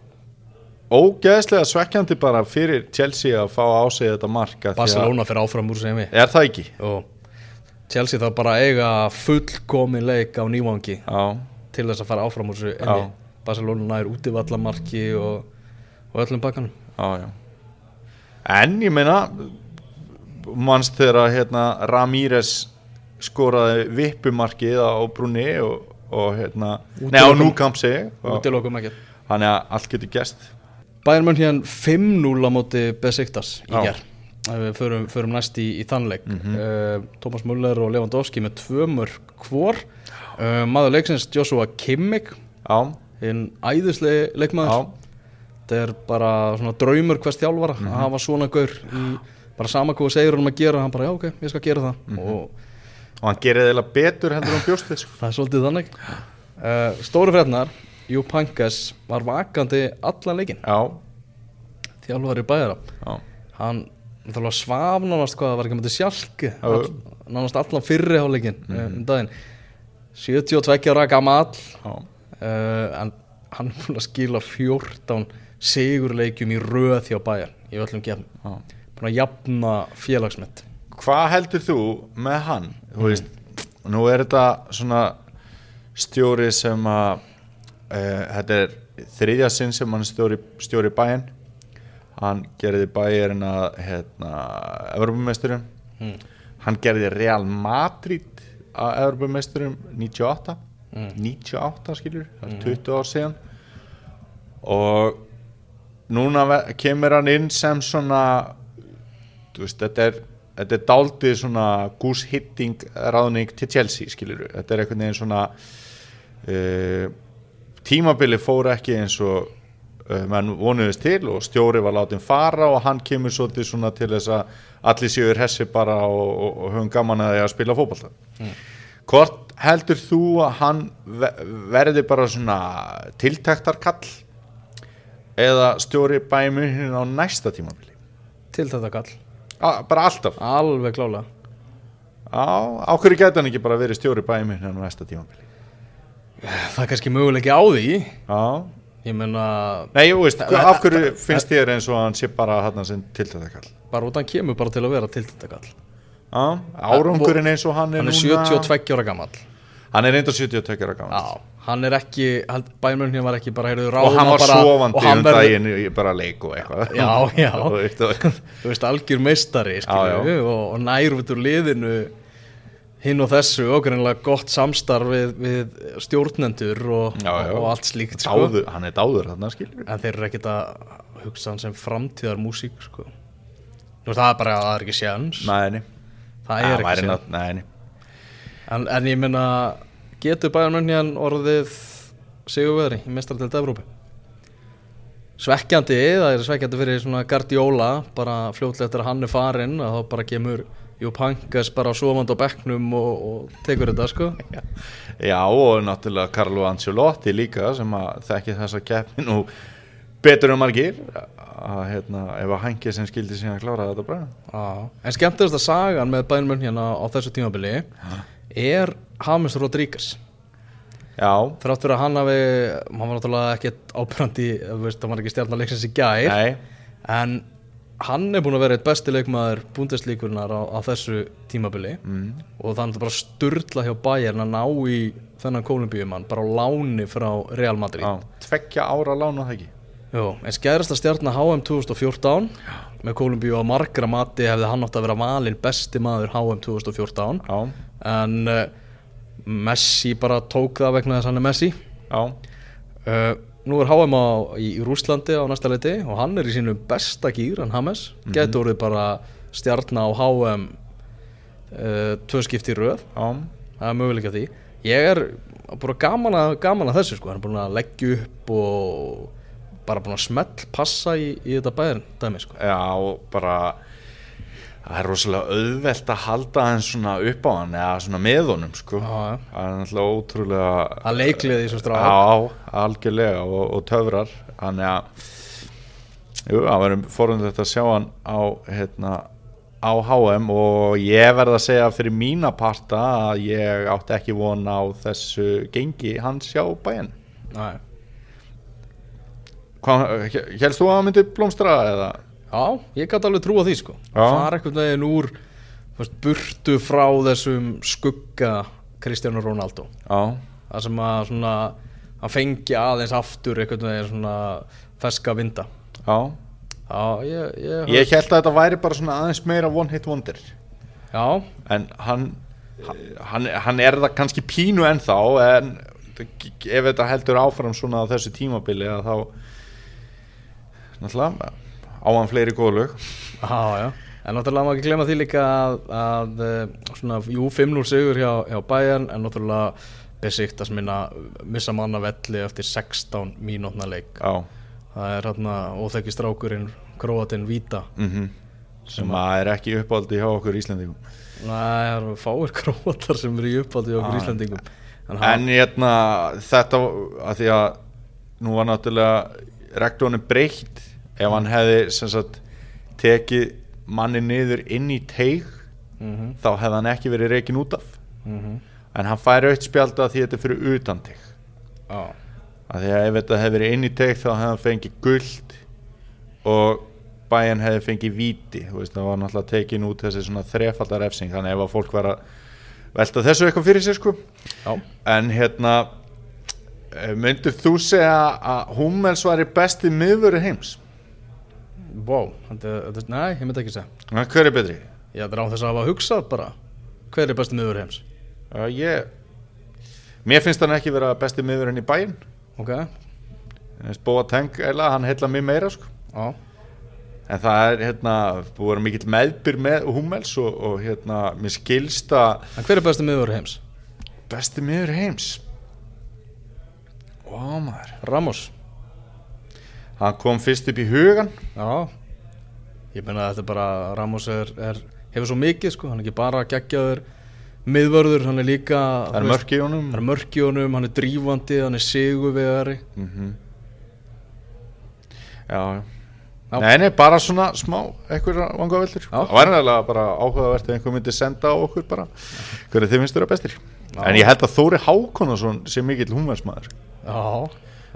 ógeðslega svekkjandi bara fyrir Chelsea að fá á sig þetta marka Barcelona fyrir áfram úr sem við Er það ekki? og Chelsea þarf bara eiga fullkomin leik á nývangi Já, til þess að fara áfram úr þessu enni Barcelona nær útivallamarki og, og öllum bakkanum. Já En ég meina manst þegar hérna, Ramírez skoraði vippumarkið á Brunni og, og hérna, Nei, á Núkamp segi ég. Og- útilokum ekki Þannig að allt getur gest Bayern München 5-0 á móti Besiktas í Já. Við förum, förum næst í, í þannleik. Mm Mhm. uh, Thomas Müller og Lewandowski með tvö mörg hvor. Uh, maður leiksins Joshua Kimmich. Hinn æðislegi leikmaður. Þetta er bara svona draumur hvers þjálfara Mhm. að hafa svona gaur í bara sama hvað segir hann að gera. Hann bara já ok, ég skal gera það. Mhm. og og hann gerir eða betur heldur um bjóstið sko. það er svolítið þannig. Uh, stóru frednar Jú Pankas var vakandi allan leikin Já, þjálfari bæjara já, hann náttúrulega svaf nánast hvað það var ekki með þetta sjálki Já. all, nánast allan fyrri háleikin Mhm. mm um daginn. 72 ára gamall. Já, uh, en hann er búin að skila 14 sigurleikjum í röð hjá bæjar í öllum gefn búin að jafna félagsmynd Hvað heldur þú með hann? Þú veist, nú er þetta svona stjóri sem að e, þetta er þriðja sinn sem hann stjóri, stjóri bæinn hann gerði bæinn að hérna, Evropamesturum mm. hann gerði Real Madrid að Evropamesturum 98 Mm. 98 skilur, það er 20 ár síðan. Og núna kemur hann inn sem svona veist, þetta er þetta er daldið svona goose hitting ráðning til Chelsea skilur. Þetta er einhvern veginn svona uh, tímabili fór ekki eins og menn vonuðist til og stjóri var látin fara og hann kemur svolítið svona til þess að allir séu hessi bara og, og, og höfum gaman að því að spila fótbolta. Hvort heldur þú að hann ve- verði bara svona tiltektarkall eða stjóri bæmi á næsta tímabili? Til þetta kall A, bara alltaf? Alveg klálega. Á, á hverju gæti hann ekki bara verið stjóri bæmi á næsta tímabili? Það er kannski möguleiki á því. Já ég menna Nei, ég veist, af hverju finnst þér eins og hann sé bara hann sem tiltektarkall bara út hann kemur bara til að vera til þetta kall Já, árangurinn eins og hann er hann er núna 72 ára gamall. Hann er reynda 72 ára gaman já, hann er ekki bæmurinn var ekki bara heyrðu Og ráðum hann var bara, og hann um verður- daginn í bara leik og eitthvað. Já, já. Þú veist, og- algjör meistari og, og nær út úr liðinu hinn og þessu og greinlega gott samstarf við, við stjórnendur og, Já, já. og allt slíkt sko. dáður, Hann er dáður þarna skilur en þeir eru ekkit að hugsa hann sem framtíðar músík sko. Nú, það er bara að það er ekki séns Nei, nei það er ekki nei en, en ég meina getur bæjarmönjan orðið sigurveri í mestardelt Evrópu svekkjandi það er svekkjandi fyrir svona Guardiola bara fljótlega eftir að hann er farinn að þá bara kemur Jú Pankas bara sofand á bekknum og, og tekur þetta sko. Já, og náttúrulega Carlo Ancelotti líka sem að þekki þessa keppni nú betur en margir. Að hérna, ef að hængi sem skildi síðan að klára þetta bara. Já. En skemmtilegast að sagan með bænum hérna á þessu tímabili er James Rodríguez. Já, Þrátt fyrir að hann hafi, hann var náttúrulega ekkert veist, hann var ekki stjarnar leiksins í gær. Nei, En hann er búin að vera eitt besti leikmaður búndeslíkurnar á, á þessu tímabili. Mm. og er náttúrulega bara sturla hjá Bayern að ná í þennan kolumbíumann bara á láni frá Real Madrid. Já, tveggja ára lána það ekki? Jú, en skæðrasta stjarnar HM 2014 með Kolumbíu á margra mati hefði hann átt að vera valinn besti maður HM 2014 Já, en uh, Messi bara tók það vegna þess að hann er Messi. Já, uh, nú er HM á, í, Rúslandi á næsta leiti og hann er í sínu besta gýr hann Hames, mm getur orðið bara stjarnar á HM uh, tvö skipti í röð. Það er möguleika því. Ég er bara gaman að, gaman að þessu sko, hann er búin að leggja upp og bara búin að smell passa í, í þetta bæðin dæmi sko. Já, og bara það er rosalega auðvelt að halda hann svona upp á hann eða svona með honum sko Já, já. það er náttúrulega ótrúlega Það leiklið í svo strá Já, algjörlega og, og töfrar þannig að jú, það verðum fórhundið þetta að sjá hann á hérna á HM og ég verð að segja fyrir mína parta að ég átti ekki von á þessu gengi hans hjá bæinn Nei. Helst þú að hann myndi blómstra eða? Já, ég gæti alveg trúa því sko. Já. fara einhvern veginn úr veist, burtu frá þessum skugga Cristiano Ronaldo. Já, það sem að svona hann fengi aðeins aftur einhvern veginn svona feska vinda. Já. Já, ég, ég, Ég held að þetta væri bara svona aðeins meira one hit wonder. Já, en hann, hann, hann er það kannski pínu ennþá en ef þetta heldur áfram svona á þessu tímabili að þá náttúrulega á hann fleiri góðlög já, já. En náttúrulega má ekki glemma því líka að, að eh, svona, jú, 5-0 sigur hjá, hjá Bayern en náttúrulega besiktas minna missa manna velli eftir 16 mínútna leik. Já, það er hérna óþekki strákurinn Kroatin Víta. Mm sem að er ekki uppáldi hjá okkur Íslandingum það eru fáir króatar sem eru í uppáldi á okkur Já. Íslandingum en, En hérna þetta að því að nú var náttúrulega reglunum breytt ef hann hefði sagt tekið manni niður inn í teig mm þá hefði hann ekki verið reikin út af. -hmm. en hann fær aukt spjald að því þetta er fyrir utan teig. Já, að því að ef þetta hefði verið inn í teig þá hefði hann fengið guld og bæjan hefði fengið víti. Þú veist það var náttúrulega tekin út þessi svona þrefaldar refsing. Þannig ef að fólk var að velta þessu eitthvað fyrir sér sko. En hérna eh, myndir þú segja að Hummels var í besti miðvöru heims wow Nei, ég myndi ekki segja Na, hver er betri? Ég ætla á þess að hafa hugsað bara Hver er besti miður heims? Uh, ég mér finnst hann ekki vera besti miðvörun í bæinn Ok, Bóa Teng, eða hann heilla mér meira sko já, En það er hérna, búið að mikill meðbyr með Hummels og, og hérna, mér skilst að en hver er besti miður heims? besti miður heims. Ó maður. Ramos Hann kom fyrst upp í hugan. Já Ég meina að þetta er bara Ramos er, er, hefur svo mikið sko Hann er ekki bara geggjaður miðvörður Hann er líka Það er mörk í honum. Hann er mörk í honum, hann er drífandi, hann er sigurvegari Mm Já, já. Já. Nei, nei, bara svona smá eitthvað vanga veldur. Það var nefnilega bara áhugavert ef einhver myndi senda á okkur bara hverju þið finnst þeirra bestir. Já. En ég held að Þóri Hákonason sé mikill Hummelsmaður. Já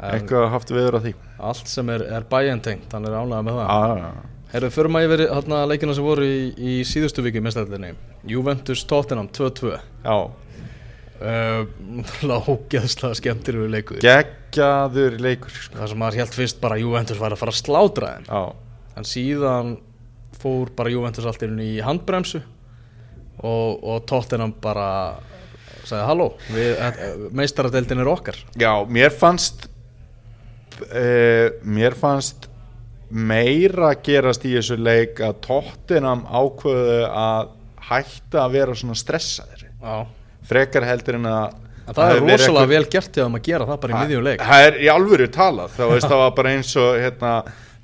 Eitthvað haft viður að því. Allt sem er, er bæjantengt, hann er ánægða með það. Já, já. Herru, fyrir maður yfir hérna leikina sem voru í, í síðustu viki mestæðinni Juventus Tottenham 2-2 Já, uh, Lágeðslega skemmtilegu leikur. Geggjaður leikur sko. Það sem maður held fyrst bara að Juventus var að fara að slátra þeim. Já, En síðan fór bara Juventus allt í handbremsu og, og Tottenham bara sagði halló, við- meistaradeildin er okkar. Já mér fannst uh, mér fannst meira gerast í þessu leik að Tottenham ákveðu að hætta að vera svona stressaðir Já. Frekar heldur en að En það er rosalega vel gert þeim að gera það bara í miðjum leik. það er í alvöru talað. Þá veist það var bara eins og hérna,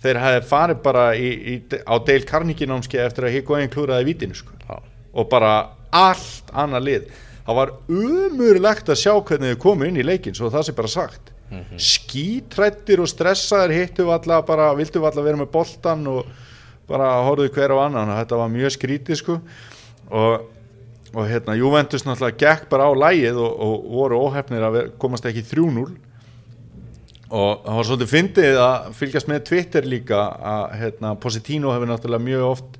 þeir hefði farið bara í, í, á Dale Carnegie námski eftir að Higuain klúraði vítinu sko. Og bara allt annað lið. Það var umurlegt að sjá hvernig þau komu inn í leikin svo það sé bara sagt skítrættir og stressaðir hittu valla bara, vildu valla vera með boltan og bara horfðu hver á annan. Þetta var mjög skrítið sko. Og, og hérna Juventus náttúrulega gekk bara á lægið og, og voru óhefnir að komast ekki í 3-0 og það var svolítið fyndið að fylgjast með Twitter líka að hérna, Positino hefur náttúrulega mjög oft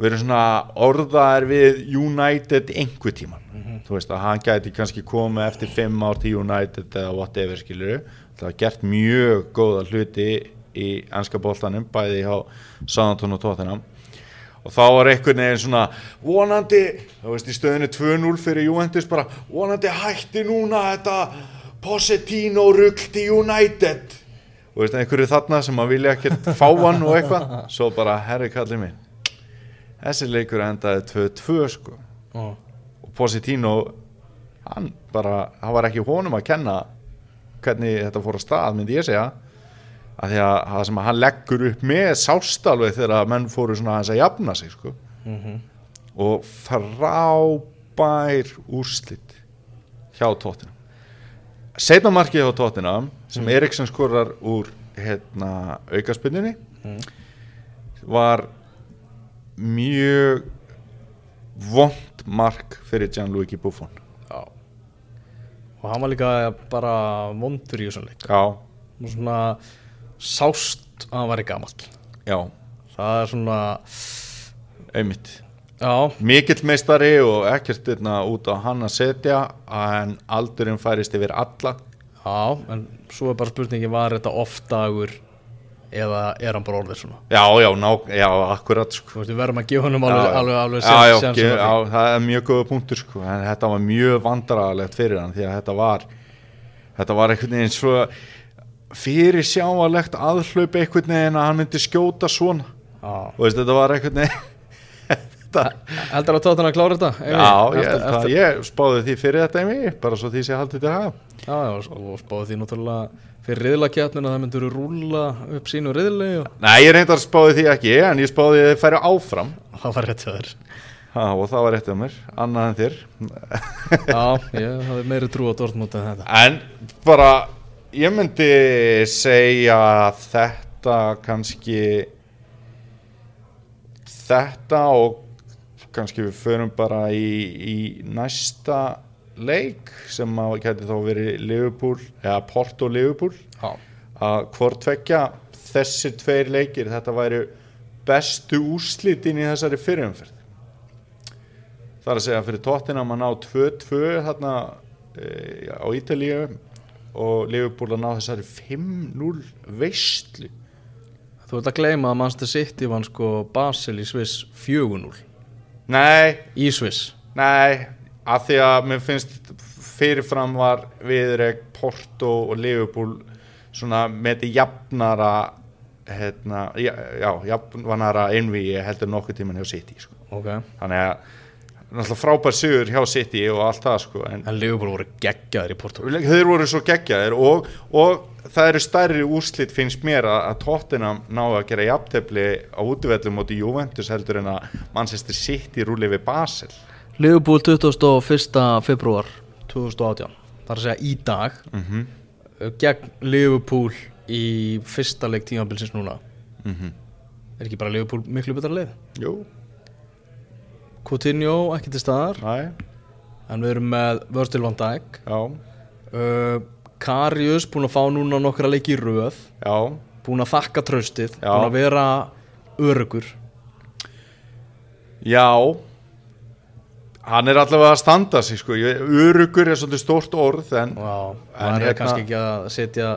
verið svona orðaðar við United einhver tíman þú veist að hann gæti kannski komið eftir fimm ár til United eða whatever skilur það var gert mjög góða hluti í ennska boltanum bæði hjá Southampton og Tottenham. Og þá var einhvern veginn svona vonandi, þú veist í stöðinu 2-0 fyrir Juventus bara vonandi hætti núna þetta Positino rugl til United. Og veist einhverju þarna sem að vilja ekkert fá hann og eitthvað svo bara herri kallið minn þessi leikur endaði 2-2 sko Ó. og Positino hann bara, hann var ekki honum að kenna hvernig þetta fór að stað myndi ég segja að því að það sem að hann leggur upp með sástálfið þegar menn fóru svona aðeins að jafna sig sko Mhm. og frábær úrslit hjá tóttina setna markið hjá tóttina sem Eriksson skorar úr hérna, aukaspinninni Mm. var mjög vond mark fyrir Gianluigi Buffon. Já. og hann var líka bara vondur í þessum leik. Og svona sást að hann væri gamall. Já, það er svona einmitt. Já, mikill meistari og ekkert einna út á hann að setja en aldurinn færist yfir alla. Já, en svo er bara spurningi var þetta oft dagur eða er hann bara orðið svona já, já, ná, já, akkurat sko. þú veist, við verðum að gefa honum Já, alveg, já. alveg, alveg já, já, séns ge- á því. já, það er mjög góða punktur sko. en þetta var mjög vandrarlegt fyrir hann því að þetta var þetta var einhvern veginn svo fyrir sjáalegt aðhlaup einhvern veginn að hann myndi skjóta svona Já. og veist, þetta var einhvern veginn þetta, heldur að tóttan að klára þetta já, ég, eftir, það, eftir, ég spáði því fyrir þetta einmi bara svo því til að já, já, og spáði því náttúrulega fyrir riðlakjarnina það myndur rúlla upp sínu riðli og Nei, ég reyndar spáði því ekki en ég spáði því að þið færi áfram. Það var rétt hjá þér. Ha, og það var rétt af mér, annað en þér. Já, ég hafði meiri trú á Dortmund en þetta. En bara, ég myndi segja að þetta kannski þetta og kannski við förum bara í, í næsta leik sem að gæti þá verið Liverpool, eða Porto Liverpool. Já, að hvort tvekja þessir tveir leikir þetta væri bestu úrslitin í þessari fyrirumferð. Það er að segja fyrir tóttina að ná 2-2 þarna e, á Ítalíu og Liverpool að ná þessari 5-0 veistlu þú ert að gleyma að Manchester City vann sko Basel í Sviss 4-0 nei, í Sviss. Nei að því að mér finnst fyrirfram var viðreg Porto og Liverpool svona með þetta jafnara hérna, já, já jafnara einvíi heldur nokkuð tíman hjá City sko. ok, þannig að náttúrulega frábær sigur hjá City og allt það sko en en Liverpool voru geggjaðir í Portugal þeir voru svo geggjaðir og, og það eru stærri úrslit finnst mér að, að Tottenham náðu að gera jafntefli á útvellum móti Juventus heldur en að Manchester City rúli við Basel Liverpool 21. februar 2018 það er að segja í dag mm gegn Liverpool í fyrsta leik tímabilsins núna. -hmm. er ekki bara Liverpool miklu betra leið Jú, Coutinho ekki til staðar. Næ, en við erum með Virgil van Dijk. Já, uh, Karius búin að fá núna nokkra leiki í já. Búin að þakka tröstið Já. búin að vera örugur Já Hann er allavega að standa sig sko. Örugur er svolítið stórt orð en það er hérna- kannski ekki að setja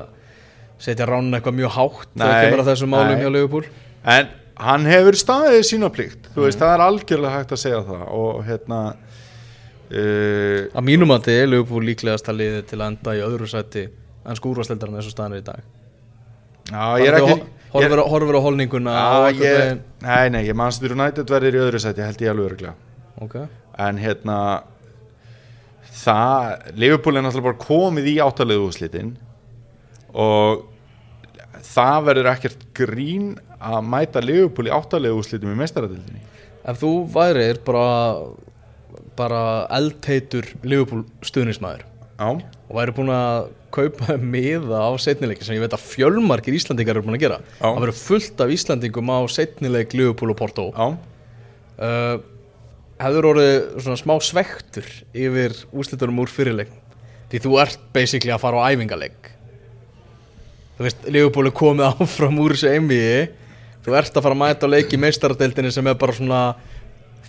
setja ránun eitthvað mjög hátt þegar Nei, kemur að þessum málum hjá Liverpool. En hann hefur staðið sína plikt. Þú veist, það er algjörlega hægt að segja það Og hérna uh, að mínum að þið er Liverpool líklegast að liði til að enda í öðru sæti en skúrvasteldarinn staðan er í dag. Já, ég er ekki horfur, horfur á holninguna einhvern ég, Nei, nei, ég mannstur United verður í öðru sæti held ég alveg öruglega ok, En hérna Það Liverpool er náttúrulega bara komið í áttalegu úrslitin Og Það verður ekkert grín að mæta Liverpool í áttalegu úrslitum í mestaradildinni ef þú værir bara bara eldheitur Liverpool stuðnismæður og væri búin að kaupa miða á setnileiki sem ég veit að fjölmargir Íslandingar eru búin að gera Já. það verður fullt af Íslandingum á setnileik Liverpool og Porto. Já, uh, hefur orðið svona smá svektur yfir úslitunum úr fyrirleik því þú ert basically að fara á æfingarleik þú veist, er komið áfram úr þessu einvíi þú ert að fara að mæta á leik í meistaradeildinni sem er bara svona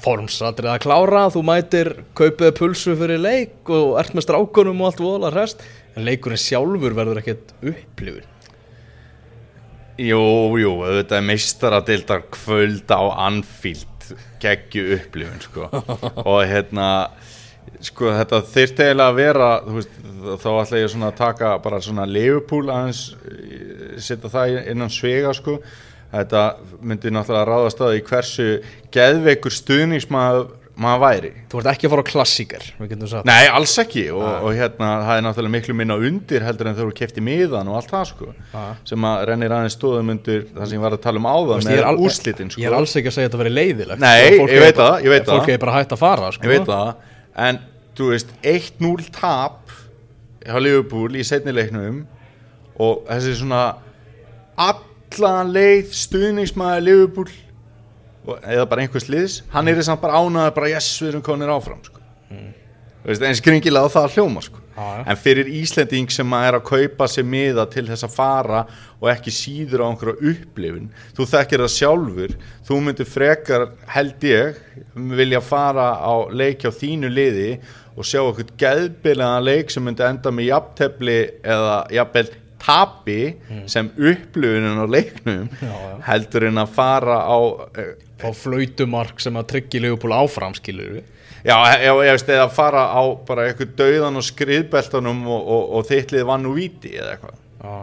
formsatrið að klára, þú mætir kaupiði pulsu fyrir leik og ert með strákunum og allt voðalega hrest en leikurinn sjálfur verður ekkert upplifun. Jú, jú, auðvitað er meistaradildar kvöld á Anfield geggju upplifun sko. og hérna sko þetta þyrfti eiginlega að vera veist, þá ætla ég svona að taka bara svona Liverpool aðeins eh, setja það innan svega sko þetta myndi náttúrulega ráðast að í hversu geðveikur stuðningsmaður maður væri þú ert ekki að fara á sagt Nei, alls ekki og, og hérna það er náttúrulega miklu minna undir heldur en þegar þú kefti miðan og allt það sko Já. sem að rennir aðeins stóðum undir það sem ég var að tala um áðan með úrslitin sko Ég er alls ekki að segja að þetta veri leiðilegt Nei, Sko, fólk ég veit bara- það, ég veit Fólk það. er bara hægt að fara sko. ég veit það en þú veist 1-0 tap hjá Liverpool í setnileiknum og þessi svona allan leið stuðningsmaður Liverpool eða bara einhvers liðs hann er samt bara ánaður bara yes við erum konir áfram sko. Þú veist, en skringilega á það að hljóma sko. Já. en fyrir Íslending sem að er að kaupa sér miða til þess að fara og ekki síður á einhverja upplifun þú þekkir það sjálfur þú myndir frekar held ég vilja fara á leik á þínu liði og sjá okkur geðbilaðan leik sem myndi enda með jafntefli eða jafnvel tapi sem upplifunin á leiknum Mm. Já, já. heldur en að fara á eh, Fá flautumark sem að tryggja Leopold áfram skilur við Já, ég, ég veist, eða fara á bara eitthvað dauðan og skriðbeltunum og, og, og þittlið vann úr víti eða eitthvað, Já,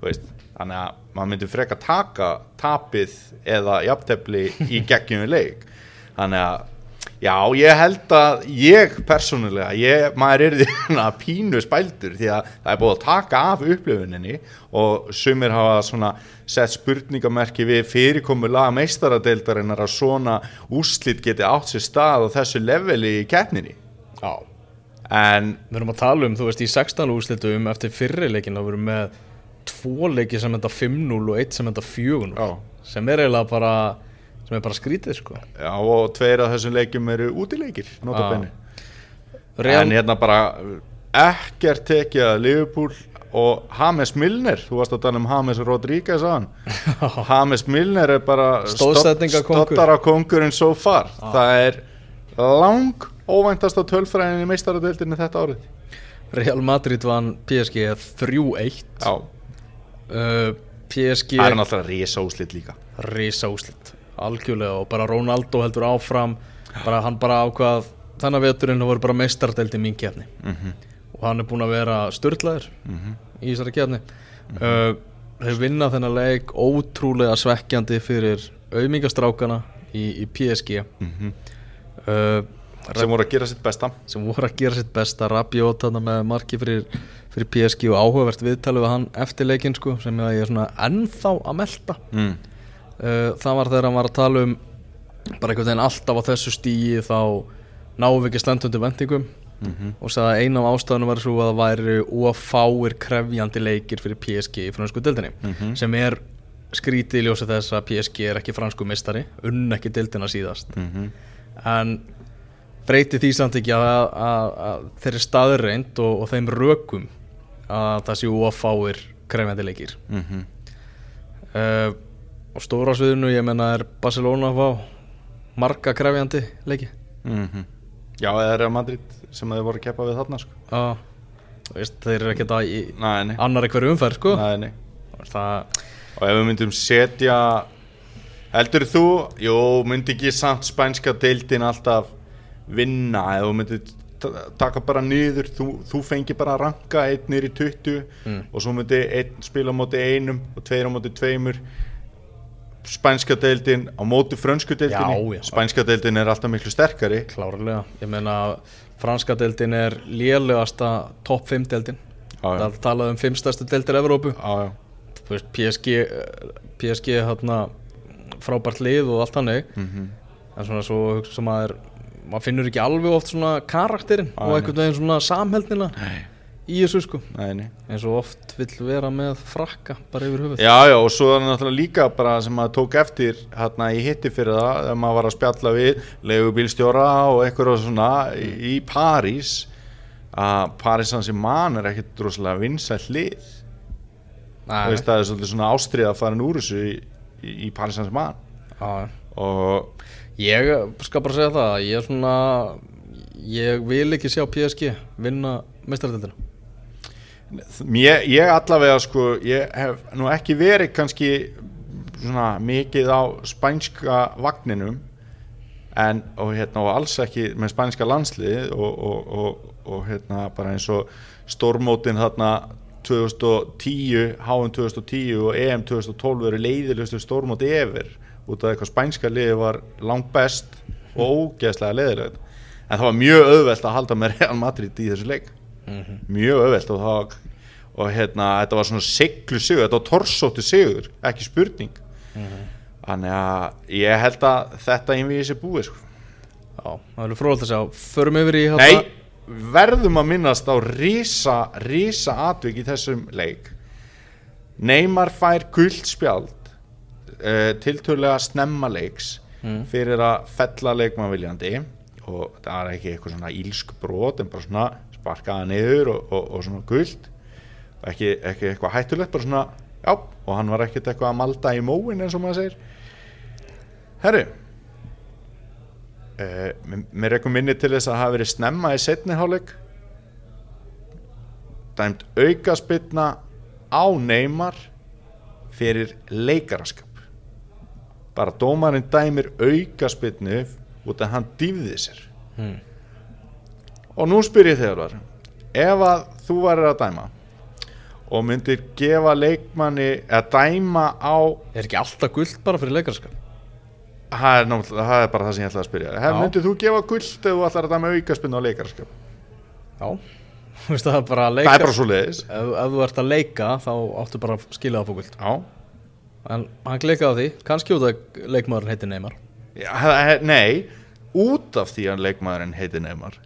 veist þannig að maður myndi freka taka tapið eða jafntefli í geggjum leik þannig að já, ég held að ég persónulega, ég, maður er því að pínu spældur því að það er búið að taka af upplifuninni og sumir hafa svona sett spurningamerki við fyrirkomu laga meistaradeildarinnar að svona úrslit geti átt sér stað á þessu leveli í keppninni já en Við erum að tala um, þú veist, í 16 úrslitum eftir fyrrileikin þá verum með tvo leiki sem enda 5-0 og eitt sem enda 4-0 Já. sem er eiginlega bara sem er bara skrítið sko Já, og tveir af þessum leikjum eru útileikir, nota Já. benni. Real, En hérna bara ekkert tekið að Liverpool og James Milner, þú varst að tala um James Rodríguez að hann. James Milner er bara stottara kongurinn so far. Það er lang óvæntasta tölfræðin í meistaradeildinni þetta árið. Real Madrid vann PSG 3-1 Já, uh, PSG það er náttúrulega risa úslit líka. risa úslit algjörlega og bara Ronaldo heldur áfram. Bara hann bara ákvað þennan veturinn það voru bara meistardeldi mín kefni Mm og hann er búinn að vera störtlaður í þessari kefni uh, þeir vinna þennan leik ótrúlega svekkjandi fyrir auðmingastrákana í, í PSG Mhm. uh, Sem voru að gera sitt besta. sem voru að gera sitt besta. Rabiot með marki fyrir, fyrir PSG og áhugavert viðtalið við hann eftir leikinn sko, sem ég er svona ennþá að melta. Mm. Það var þegar hann var að tala um bara einhvern veginn alltaf á þessu stíi þá náum við ekki slendundi vendingum Mhm. og sagði að eina af ástæðunum var svo að það væri ófáir krefjandi leikir fyrir PSG í fransku dildinni Mhm. sem er skrítið í ljósi þess að PSG er ekki fransku mistari unn ekki dildina síðast Mhm. en breyti því samt ekki að, að, að þeirri staðreind og, og þeim rökum að það séu ófáir krefjandi leikir Mhm. uh, og stóra sviðinu ég menna er Barcelona fá marga krefjandi leiki Mhm. Já, eða Real Madrid sem þeir voru að keppa við þarna, sko. Já, veist, þeir eru ekkert að í Nei, nei. annar hverju umferð sko Nei, nei. það, Og ef við myndum setja Heldur þú Jú, myndi ekki samt spænska deildin alltaf vinna Ef þú myndir ta- taka bara niður Þú, þú fengi bara að ranka einn í 20 Mm. Og svo myndi einn spila á móti einum Og tveir á móti tveimur Spænska deildin á móti frönsku já. Spænska deildin er alltaf miklu sterkari. Klárlega. Ég menna franska deildin er lélegasta topp 5 deildin. Það talaði um 5 stærstu deildir Evrópu. Já, já, PSG PSG hérna frábært lið og allt hannig Mhm. en svona svo hugsa maður maður finnur ekki alveg oft svona karakterinn Nei, og einhvern veginn svona samheldnina. Nei, í þessu sko. Eins og oft vill vera með frakka bara yfir höfuð. Já, já, og svo er það náttúrulega líka bara sem maður tók eftir hérna í hitti fyrir það þegar maður var að spjalla við leigubílstjóra og eitthvað svona í, í París að París hans í mann er ekkit rosalega vinsæll lið. Veist, það er svolítið svona ástrið að fara úr þessu í, í, í París hans í mann já, og ég skal bara segja það ég er svona ég vil ekki sjá PSG vinna meistardildina Mér, ég allavega sko, ég hef nú ekki verið kannski svona mikið á spænska vagninum en og hérna og alls ekki með spænska landslið og, og, og, og hérna bara eins og stórmótin þarna 2010, HM 2010 og EM 2012 eru leiðilegustu stórmóti efer út af eitthvað spænska liði var langt best og ógeðslega leiðilegt en það var mjög auðvelt að halda með Real Madrid í þessu leik mjög auðvelt og það og hérna, þetta var svona siglu sigur þetta var torsóttu sigur, ekki spurning þannig að ég held að þetta einvið sé búið sko. já, það er fróðalt að sjá förum yfir í nei, verðum að minnast á rísa, rísa atvik í þessum leik Neymar fær guld spjald uh, tiltölulega snemma leiks Mm. fyrir að fella leikmann viljandi og það er ekki eitthvað svona ílsk brot en bara svona sparkaða niður og, og, og svona guld ekki, ekki eitthvað hættulegt bara svona, já, og hann var ekkert eitthvað að malda í móin eins og maður segir. Herru uh, mér er eitthvað minni til þess að hafa verið snemma í setni hálfleik. Dæmt aukaspilna á Neymar fyrir leikaraskap. Bara dómarinn dæmir aukaspilnu út að hann dýfði sér. Hmm. Og nú spyr ég þegar var ef að þú varir að dæma og myndir gefa leikmanni að dæma á er ekki alltaf guld bara fyrir leikarskap það er, það er bara það sem ég ætlaði að spyrja. Hef, myndir þú gefa guld ef þú ætlar að dæma aukaspilnu á leikarskap já, veist það er bara að leika er ef, ef þú ert að leika þá áttu bara að skilja það já. En hann klikaði á því, kannski út að leikmaðurinn heitir Neymar. Já, he- Nei, út af því að leikmaðurinn heiti Neymar.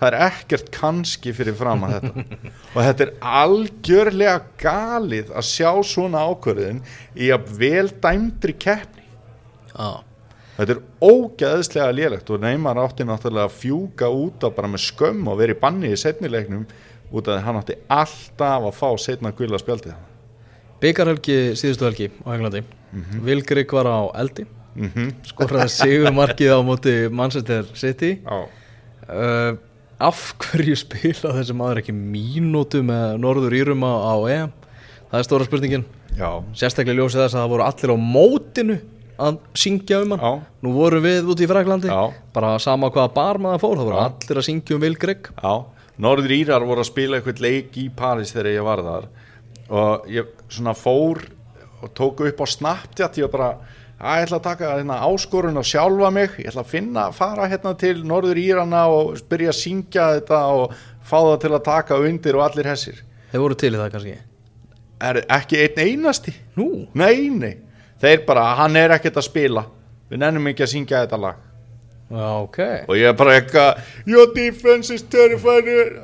Það er ekkert kannski fyrir fram að þetta. Og þetta er algjörlega galið að sjá svona ákvörðin í að vel dæmdri keppni. Já, Þetta er ógæðslega lélegt og Neymar átti náttúrulega að fjúka út á bara með skömm og verið banni í setnileiknum út af að hann átti alltaf að fá setna gula spjaldið. Byggarhelgi síðustu helgi á Englandi. Mhm. Vilgrik var á eldi. Mm -hmm. skoraði sigur markið á móti Manchester City. Já, uh, af hverju spila þessi maður ekki mínútu með Norður Írum á, EM það er stóra spurningin. Já, sérstaklega ljósið þess að það voru allir á mótinu að syngja um hann. Já, nú vorum við út í Fraklandi Já. bara sama hvaða bar maður fór það voru Já. allir að syngja um Vilgrik Já, Norður Írar voru að spila eitthvað leik í París þegar ég var þar. Og ég svona fór og tók upp á Snapchat ég var bara, að ég ætla að taka hérna, áskorun og sjálfa mig, ég ætla að finna fara hérna til Norður Írana og byrja að syngja þetta og fá það til að taka undir og allir hessir þeir voru til í það kannski? Er ekki einn einasti? Nú, nei, nei, þeir bara, hann er ekkert að spila. Við nennum ekki að syngja þetta lag. Já ok. Og ég er bara eitthvað your defense is terrifying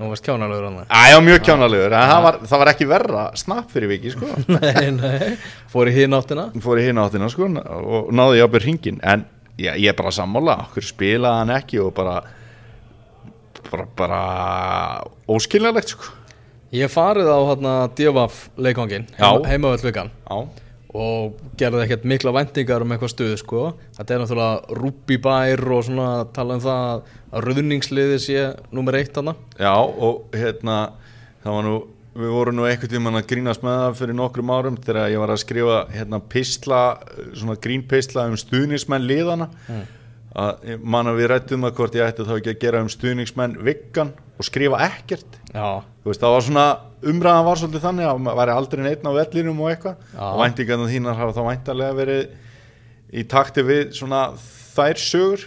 nú varst kjánalegur hann Æ, já, mjög kjánalegur, en það var, það var ekki verra snapp fyrir viki, sko. Nei, nei, fór í hinn áttina? Fór í hinn áttina, sko, og náði ég á byrð hringin en já, ég er bara sammála. Okkur spilaði hann ekki og bara bara, bara óskiljanlegt, sko. Ég farið á hérna Djöfaf leikvangin Já. heimavöld vikan Já, og gerði ekkert mikla væntingar um eitthvað stuð sko. þetta er náttúrulega Rúbí bær og svona tala um það að ruðningsliði sé nummer eitt hana já, og hérna það var nú, við vorum nú einhvern tímann að grínast með það fyrir nokkrum árum þegar ég var að skrifa hérna pistla svona grínpistla um stuðningsmenn liðana að ég man að við rættum að hvort ég ætti þá ekki að gera um stuðningsmenn vikkan og skrifa ekkert. Veist, það var svona, umræðan var svolítið þannig að maður væri aldrei neitt á vellinum og eitthvað. Og væntingarna þínar hafa þá væntarlega verið í takti við svona þær sögur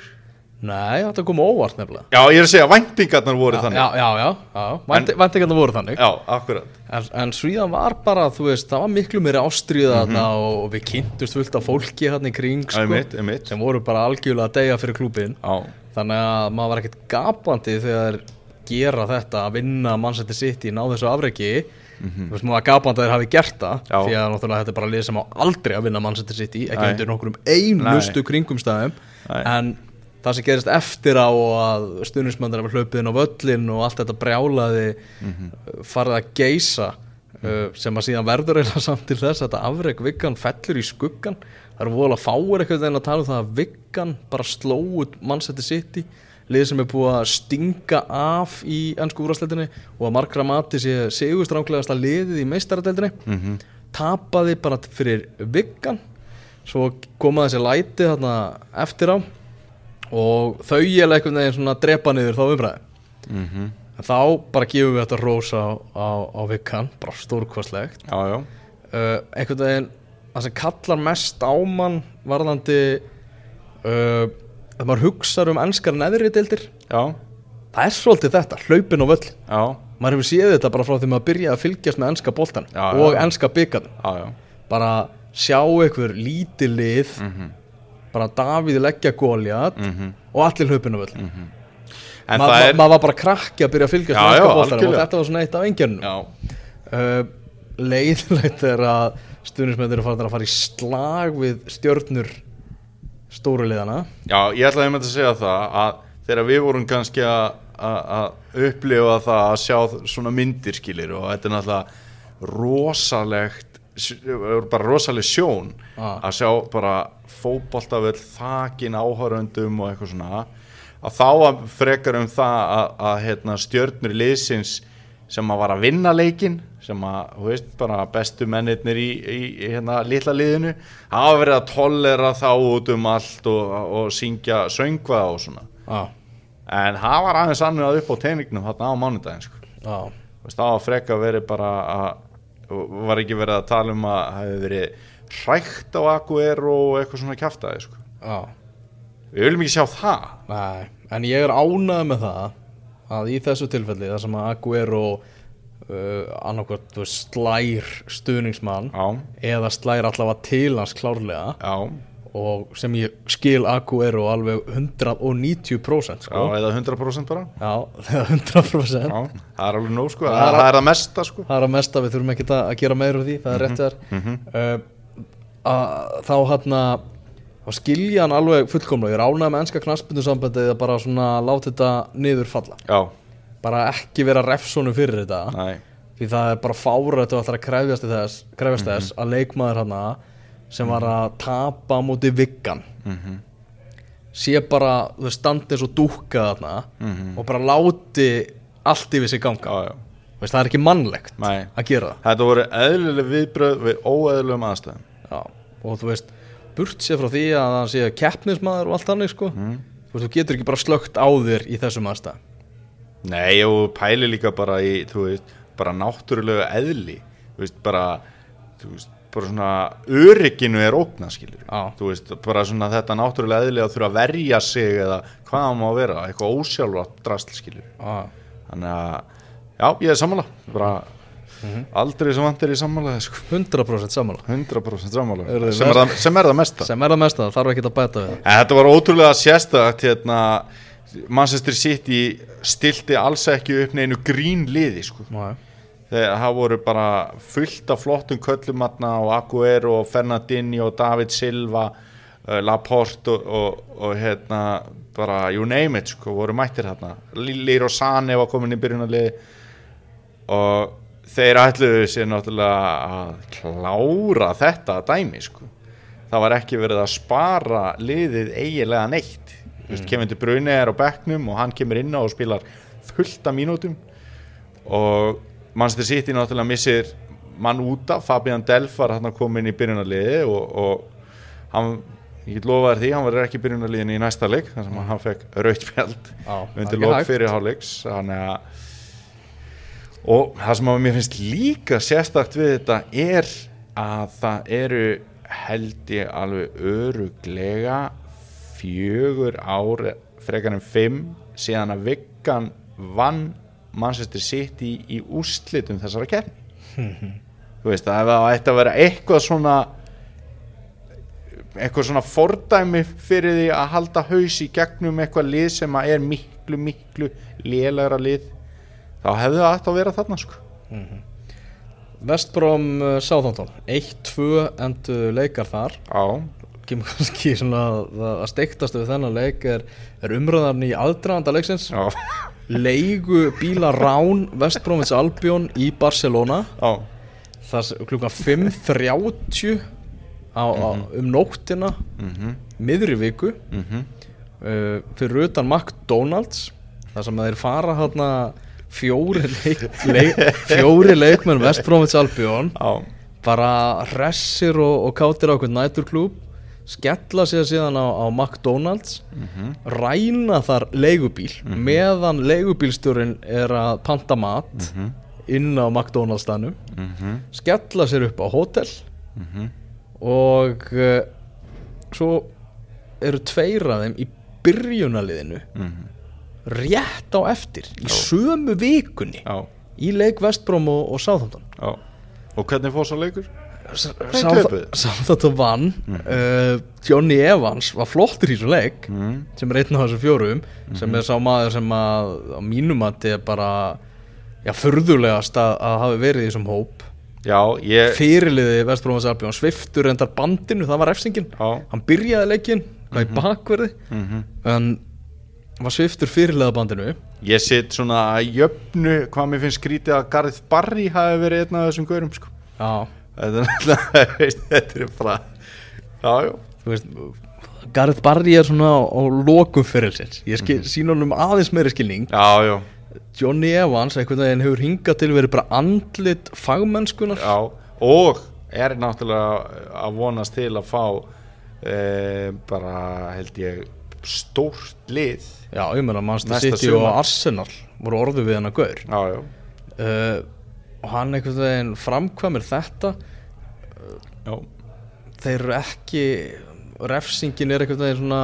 Nei, þetta kom óvart nefnilega Já, ég er að segja, væntingarnar voru þannig Já, já, já, já. Vænti, væntingarnar voru þannig Já, akkurat En, en Svíðan var bara, þú veist, það var miklu meiri ástriða þarna og, og við kynntust fullt af fólki hérna í kring, Já, sko, einmitt, einmitt sem voru bara algjörlega að deyja fyrir klúbin. Já, Þannig að maður var ekkert gapandi þegar gera þetta að vinna Manchester City, ná þessu afreiki. Þú veist, maður var gapandi að þeir hafi gert það, Já. því að náttúrulega þetta er bara lið sem á aldrei að vinna Manchester City, ekki Nei. undir nokkrum einustu kringumstæðum, Nei. en það sem gerist eftir á og að stuðnismöndir hafa hlaupið inn á völlin og allt þetta brjálaði Mhm. farið að geisa uh, sem að síðan verður eða samt til þess að afreg Viggan fellur í skuggan það eru voðalega fáir eitthvað en að tala um það að Viggan bara sló út mannsætti sitt í lið sem er búið að stinga af í ennsku úrastleitinni og að margra mati sé sigurstránglegasta liðið í meistaradeildinni Mhm. tapaði bara fyrir Viggan svo koma þessi læti þarna eftir á og þau ég einhvern veginn svona drepa niður þá umræði mhm. En þá bara gefum við þetta rós á, á, á vikkan, bara já uh, einhvern veginn það sem kallar mest á mann varðandi uh, að maður hugsar um enskar neðri deildir. Já, það er svolítið þetta, hlaupin og völl. Já, maður hefur séð þetta bara frá því maður byrjaði að fylgjast með Já, já, og já, já. Bara sjá einhver lítið lið Mhm. Bara Davíð leggja góljat Mhm. og allir hlaupin og völl En Ma- það ma- er maður var bara krakki að byrja að fylgjast Já, já, og þetta var svona eitt af engjörnum uh, leiðilegt er að stuðnismenn eru að fara í slag við stjörnur stóru liðana já, ég ætlaði með að segja það að þegar við vorum kannski að upplifa það að sjá svona myndir skilir og þetta er náttúrulega rosalegt bara rosaleg sjón Ah. að sjá bara fótboltavöll þakin áhöröndum og eitthvað svona að þá að frekar um það að, að hérna, stjörnur liðsins sem að var að vinna leikin sem að, þú veist, bara bestu mennirnir í, í, í hérna litla liðinu hafa verið að tollera þá út um allt og, og syngja söngva og svona Já, en það var aðeins annað upp á teiningnum þarna á mánudaginn sko. veist, það var frekar verið bara að var ekki verið að tala um að það hefði verið hrækt á Aguero og eitthvað svona kjaftaði sko. við viljum ekki sjá það. Nei, en ég er ánægð með það að í þessu tilfelli þar sem að Aguero uh, annarkvært þú veist, slær stuðningsmann já, eða slær allavega til hans klárlega já, og sem ég skil Aguero alveg 190% já, sko. eða 100% bara. Já, 100% já, það er alveg nóg sko, Það það, er- það er það mesta sko. Það er að mesta, við þurfum ekki að gera meira úr því, það er rétt þar. uh, að þá hann þá skilja hann alveg fullkomlega. Ég er ánægð með ennska knaspindusambandið að bara svona láta þetta niður falla. Já, bara ekki vera refsónu fyrir þetta. Næ, því það er bara fára þetta að krefjast þess, krefjast þess að leikmaður hann sem var að tapa á móti viggan. Mhm sé bara, þú veist, standi eins og dúkka þarna og bara láti allt yfir sig ganga. Já, já, Veist, það er ekki mannlegt Nei. að gera það. Þetta voru eðlileg viðbröð við óeðlum aðstæðum. Já, og þú veist, burt sér frá því að hann sé keppnismæður og allt þannig sko Mhm. þú þú getur ekki bara slögt á þér í þessum aðstæð Nei, og pæli líka bara í, veist, bara náttúrulega eðli, veist, bara, þú veist, bara svona örygginu er ógnað, skilur. Já. Þú veist, bara svona þetta náttúrulega eðli að þurfa að verja sig eða hvað það má vera, eitthvað ósjálfrátt drasl, skilur. Já, Þannig að, já, ég er sammála, bara aldrei sem vantir í sammála, sko. 100% samanlá 100% sammála, þið sem er, það, sem er það mesta. sem er það mesta, þarf ekki að bæta við þetta var ótrúlega sérstakt hérna, Manchester City stilti alls ekki upp neinu grín liði sko. Nei. Þegar það voru bara fullt af flottum köllumatna og Aguero og Fernandinho og David Silva uh, Laporte og, og, og hérna bara you name it sko, voru mættir hérna Liro Sane var komin í byrjunarliði og þeir ætluðu sér náttúrulega að klára þetta dæmi sko. það var ekki verið að spara liðið eiginlega neitt mm. De Bruyne er á bekknum og hann kemur inn á og spilar fullt af mínútum og Manchester City náttúrulega missir mann út af, Fabian Delf var hann komin í byrjunarliði og, og hann, ég get lofa þér því, hann verður ekki í byrjunarliðinu í næsta leik þannig að hann fekk er undir lók hægt. fyrir hálfleiks. Þannig að og það sem að mér finnst líka sérstakt við þetta er að það eru held ég alveg öruglega fjögur ár frekar en 5 síðan að Viggan vann Manchester City í úrslitum þessara keppni. Þú veist að það ætti að vera eitthvað svona eitthvað svona fordæmi fyrir því að halda haus í gegnum eitthvað lið sem að er miklu miklu lélegra lið þá hefði það ætti að vera þarna sko. Vestbrom uh, Southampton. 1-2 endu leikar þar. Já, kemur kannski svona að, að steiktast við þennan leik er, er umröðan í aðdraðanda leiksins leigu bíla Rán Vestbromins Albion í Barcelona. Já, það sem klukkan 5.30 á, á, um nóttina mhm, miðri viku. Mhm. Uh, fyrir utan McDonalds þar sem þeir fara hérna fjóri, leik, leik, fjóri leikmenn Vestbromins Albion. Já, bara hressir og, og kátir á okkur næturklúb skella sér síðan á, á McDonalds mhm, ræna þar leigubíl meðan leigubílstjórin er að panta mat mhm, inn á McDonalds stanum mhm, skella sér upp á hótel mhm. og uh, svo eru tveir af þeim í byrjunaliðinu mhm. rétt á eftir í sömu vikunni Já, í leik Vestbrom og, og já. Og hvernig fór svo leikur? Southampton vann uh, Johnny Evans var flottur í þessu leik Mm. sem er einn af þessum fjórum sem er sá maður sem að á mínum að þetta er bara já, furðulegast að, að hafi verið í þessum hóp. Já, ég fyrirliði Vestbrómas Albjörn sviftur endar bandinu, það var refsingin. Já, hann byrjaði leikinn, hvað í bakverði mhm. en var sviftur fyrirliða bandinu? Ég sitt svona að jöfnu hvað mér finnst skrítið að Gareth Barry hafi verið einn af þessum gaurum sko. já, Þetta er bara Já, já. Gareth Barry er svona á, lokum fyrirsins ég skil, mm sín honum aðeins meiri skilning. Já, já, Johnny Evans einhvern veginn hefur hingað til verið bara andlit fagmennskunar já Og er náttúrulega að vonast til að fá e, bara held ég stórt lið. Já, ég meina Næsta City og. Arsenal voru orðu við hennar gaur. Já, já, uh, og hann einhvern veginn framkvæmir þetta. Já. Þeir eru ekki refsingin er einhvern veginn svona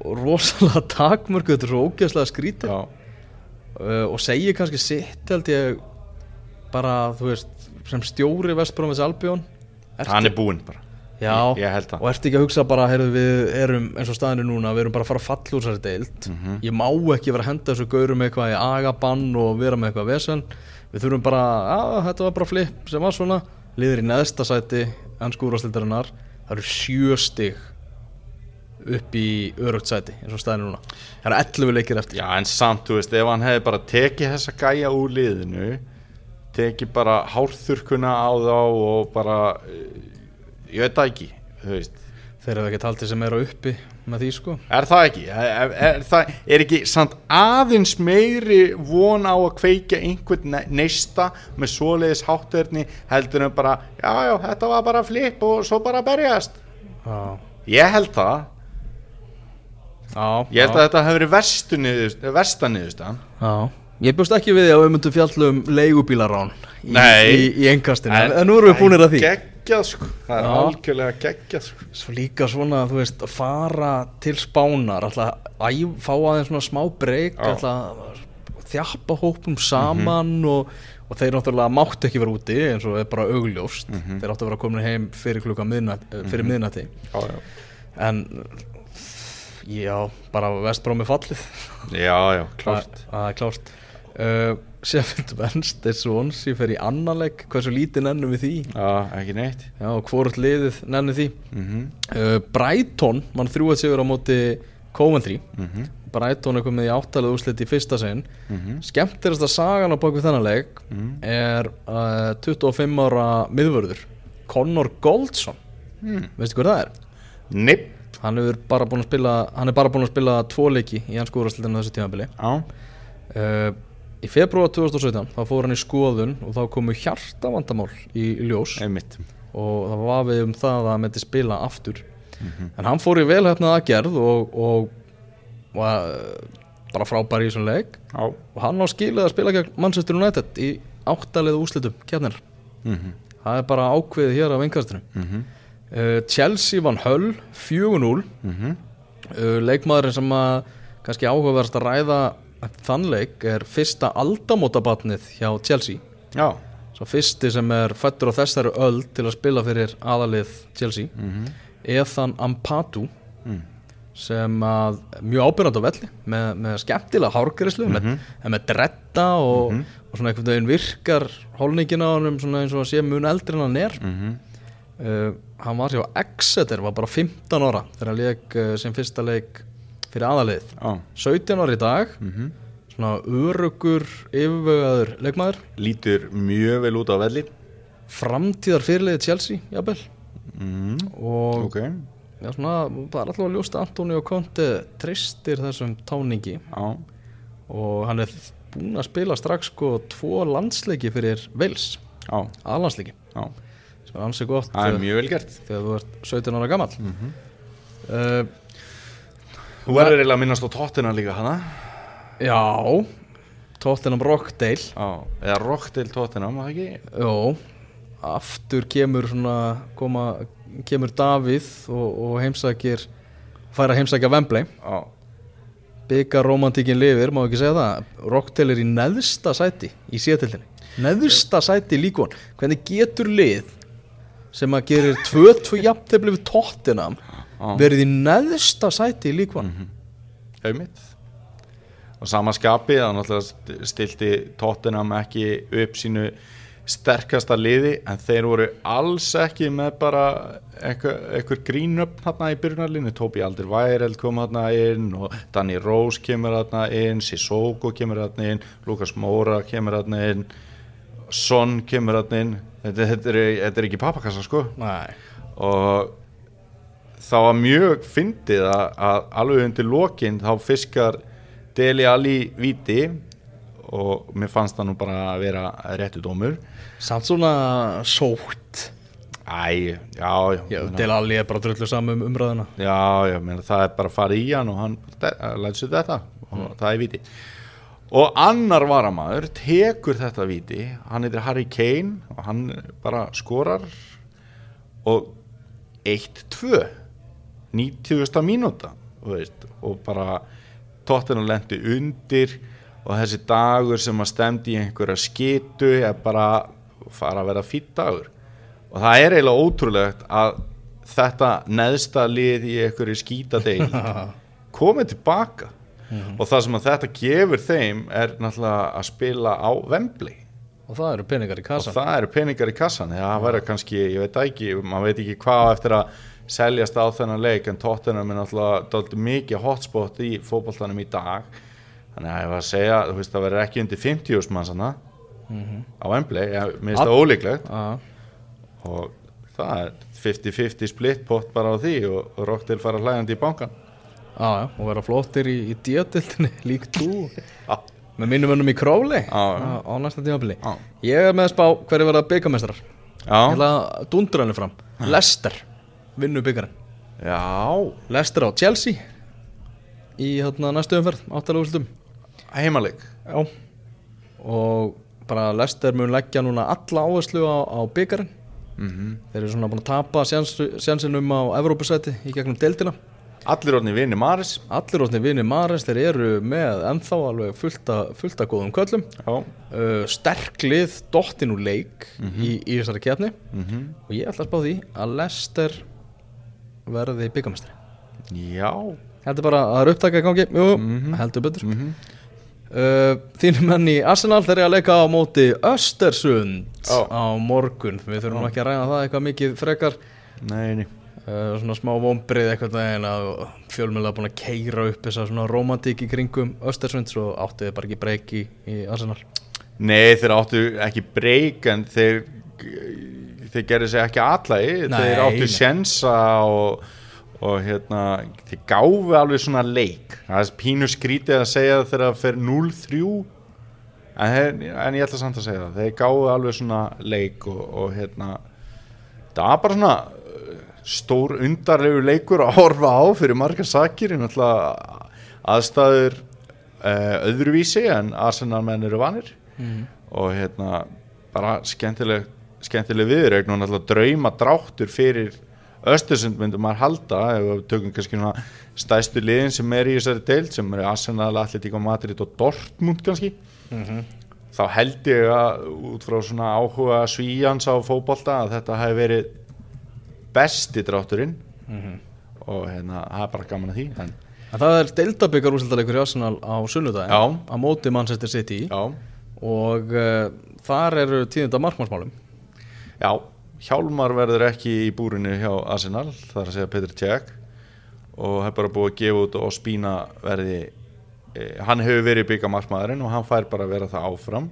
rosalega takmörku þetta er svo ógeðslega skrítið uh, og segir kannski sitt held ég bara þú veist sem stjóri Vestbrómins Albjón hann er búinn bara. Já, Ég, og ertu ekki að hugsa bara heyrðu, við erum eins og staðinu núna við erum bara að fara að falla úr þessari deild. Mhm. ég má ekki vera að henda þessu gaurum eitthvað í agabann og vera með eitthvað vesen við þurfum bara, að þetta var bara flip sem var svona, liður í neðsta sæti ennsku úrvastildarinnar það eru sjö stig upp í örugt sæti eins og staðinu núna. Það eru 11 leikir eftir. Já, en samt, þú veist, ef hann hefði bara tekið þessa gæja úr liðinu tekið bara hárþurkuna á þá og bara eh, ég veit það ekki, þú veist þeir eru ekki taldið sem eru uppi með því sko. Er það ekki? Er, er, það, er ekki samt aðeins meiri von á að kveikja einhvern ne- neista með svoleiðis hátterni heldur en bara, já, já, þetta var bara flip og svo bara berjast. Já, Ég held það. Já, Ég held að þetta hefur verið verstu niðurst- versta niðurstan já. ég bjóst ekki við því að við myndum fjallum leigubílarán í, í, í engastinu, en, nú erum við búinir að því Geggjað sko, það er algjörlega geggjað sko. Svo líka svona, þú veist, að fara til spánar Alltaf að fá aðeins svona smá breyk. Alltaf að þjappa hópum saman og, og þeir náttúrulega máttu ekki vera úti eins og er bara augljóst. Þeir áttu að vera komin heim fyrir klukka miðnætt, fyrir miðnætti. Já, já, En já, bara vestbrómi fallið. Já, já klárt. Það er klárt. Uh, Sheffield Wednesday Swansea fer í annan leik. Hversu lítið nennum við því? Já, ekki neitt. Já, hvort liðið nennum því. Mm uh, Brighton mann þrjúað sigur á móti Coventry. -hmm. Brighton er komið í áttalega úrslit í fyrsta sinn. Mm -hmm. skemmtilegasta sagan á baku þennan leik Mhm. er uh, 25 ára miðvörður Conor Goldson. Mm. veistu hver það er? Nipp hann er bara búin að spila hann er bara búin að spila tvo leiki í hans skúrastildinu þessu tímabili. Já, uh, í februar 2017 þá fór hann í skoðun og þá komu hjartavandamál í ljós. Einmitt. Og það var við um það að hann myndi spila aftur. En hann fór í velhæfnað aðgerð og, og var bara frábær í þessum leik. Já. Og hann á skilið að spila gegn Manchester United í áttalegu úslitum kjarnir mm það er bara ákveðið hér af engastinu -hmm. uh, Chelsea vann Hull 4-0 Mm -hmm. uh, leikmaðurinn sem að kannski áhugaverðast að ræða þann leik er fyrsta aldamótabatnið hjá Chelsea. Já, svo fyrsti sem er fættur á þessari öld til að spila fyrir aðalið Chelsea. Mm Ethan Ampadu Mm. sem að mjög ábyrgand á velli með, með skemmtilega hárgærislu með, með dretta og, og svona einhvern veginn virkar hólningin á honum svona eins og að sé mun eldri en hann er. Mhm. uh, hann var sér á Exeter var bara 15 ára þegar hann leik uh, sem fyrsta leik fyrir aðalið. Já, 17 ára í dag. Mhm. svona örugur yfirvögaður leikmaður. Lítur mjög vel út á velli. Framtíðar fyrirliði Chelsea jafnvel. Mm. og Ok, já, svona, það er alltaf að ljósta Antoni og Conte tristir þessum táningi. Já, og hann er búinn að spila strax sko tvo landsleiki fyrir Wales, já, aðlandsleiki sem er ansið gott Það er þegar, þú ert 17 ára gammal Mhm. uh, Þú verður eiginlega að minnast á tóttina líka hana. Já Tottenham Rockdale. Já, eða Rockdale tóttina, maður ekki? Jó Aftur kemur svona koma, kemur Davíð og, og heimsækir fær að heimsækja Wembley. Já, byggar romantíkin lifir, má ekki segja það? Rockdale er í neðsta sæti í sétildinni neðsta sæti líkon hvernig getur lið sem að gerir 2-2 jafntefli við Tottenham Já. Verið í neðsta sæti í líkon auðmitt og sama skapi það náttúrulega stilti Tottenham ekki upp sínu sterkasta liði en þeir voru alls ekki með bara eitthvað, grínöfn hérna í byrjunarlinni Tóbi Aldur Væreld kom hérna inn og Danny Rose kemur hérna inn Sissoko kemur hérna inn Lukas Moura kemur hérna inn Son kemur hérna inn. Þetta, þetta, er, þetta er ekki pappakassa sko. Nei. Og það var mjög fyndið að, að alveg undir lokin þá fiskar Deli Ali viti og mér fannst það nú bara að vera réttu dómur. Samt svona sótt. Æ, já, já, Já, meina- Del Alli er bara drullu saman um umræðina já, já meina, það er bara að fara í hann og hann lætur sér þetta og það er viti og annar varamaður tekur þetta viti hann heitir Harry Kane og hann bara skorar og 1-2 90. mínúta veist, og bara tóttina lendi undir og þessi dagur sem að stemdi í einhverja skitu er bara fara að vera fýtt dagur. Og það er eiginlega ótrúlegt að þetta neðsta lið í einhverju skítadeil komið tilbaka. Og það sem að þetta gefur þeim er náttúrulega að spila á Wembley. Og það eru peningar í og kassan það eru peningar í kassan það verður kannski, ég veit ekki maður veit ekki hvað eftir að seljast á þennan leik en Tottenham er náttúrulega mikið hotspot í fótballtanum í dag. Þannig að ég var að segja, þú veist það verður ekki undir 50 manns hana á Wembley, ég mér finnst það ólíklegt. Já, og það er 50-50 split pot bara á því og, og Rockdale fara hlægandi í bankan já, já, og vera flottir í, í díatildinni lík tú Já, með minnum önnum í já. á, á næsta tímabili. Já. Ég er með að spá hverju verða byggamestrar Ég ætla að dundra henni fram. Lester, vinnu byggarinn já. Lester á Chelsea í hérna, næstu umferð, áttalega úrslutum heimaleik. Já. Og bara Lester mun leggja núna alla áherslu á, á byggarinn mm þeir eru svona búin að tapa sjansinum á Evrópusæti í gegnum deildina. Allir orðin vinni Maris allir óttin vinni Mares, þeir eru með ennþá alveg fullt af góðum köllum. Uh, sterklið dottin úr leik í, í þessari keppni. Mm og ég ætla að spá því að Lester verði byggamestri já. heldur bara að það er upptaka í gangi. Jú, Mhm. heldur betur. Mm uh, þínum menn í Arsenal þeir eru að leika á móti Östersund Já. á morgun. Við þurfum nú ekki að ræða það eitthvað mikið frekar. Nei, nei. Uh, svona smá vombrið eitthvað að fjölmjöla búin að keira upp þessa svona romantík í kringum Östersund svo áttu þið bara ekki breyk í, í Arsenal. Nei, þeir áttu ekki breyk en þeir þeir gerðu sig ekki allægi Nei, þeir áttu nei. sjensa og, og hérna þeir gáfi alveg svona leik það er pínu skrítið að segja þegar það fer 0-3 en, en ég ætla samt að segja það þeir gáfi alveg svona leik og, og hérna það var bara svona uh, stór undarlegu leikur að horfa á fyrir margar sakir aðstæður uh, öðruvísi en Arsenal menn eru vanir mm. og hérna bara skemmtileg skemmtileg viðregn og náttúrulega drauma dráttur fyrir Östersund myndi maður halda ef við tökum kannski svona stæstu liðin sem er í þessari deild sem er Arsenal, Atletík og Madrid og Dortmund kannski. Þá held ég að út frá svona áhuga svíjans á fótbolta að þetta hefði verið besti drátturinn. Og hérna, það er bara gaman að því en, En það er deildabikar úrslitaleikur í Arsenal á sunnudaginn Já. á móti Manchester City. Já, og uh, þar eru tíðinda markmannsmálum já Hjálmar verður ekki í búrinu hjá Arsenal, það er að segja Petr Cech og er bara búið að gefa út og spína verði e, hann hefur verið byggamarkmaðurinn og hann fær bara að vera það áfram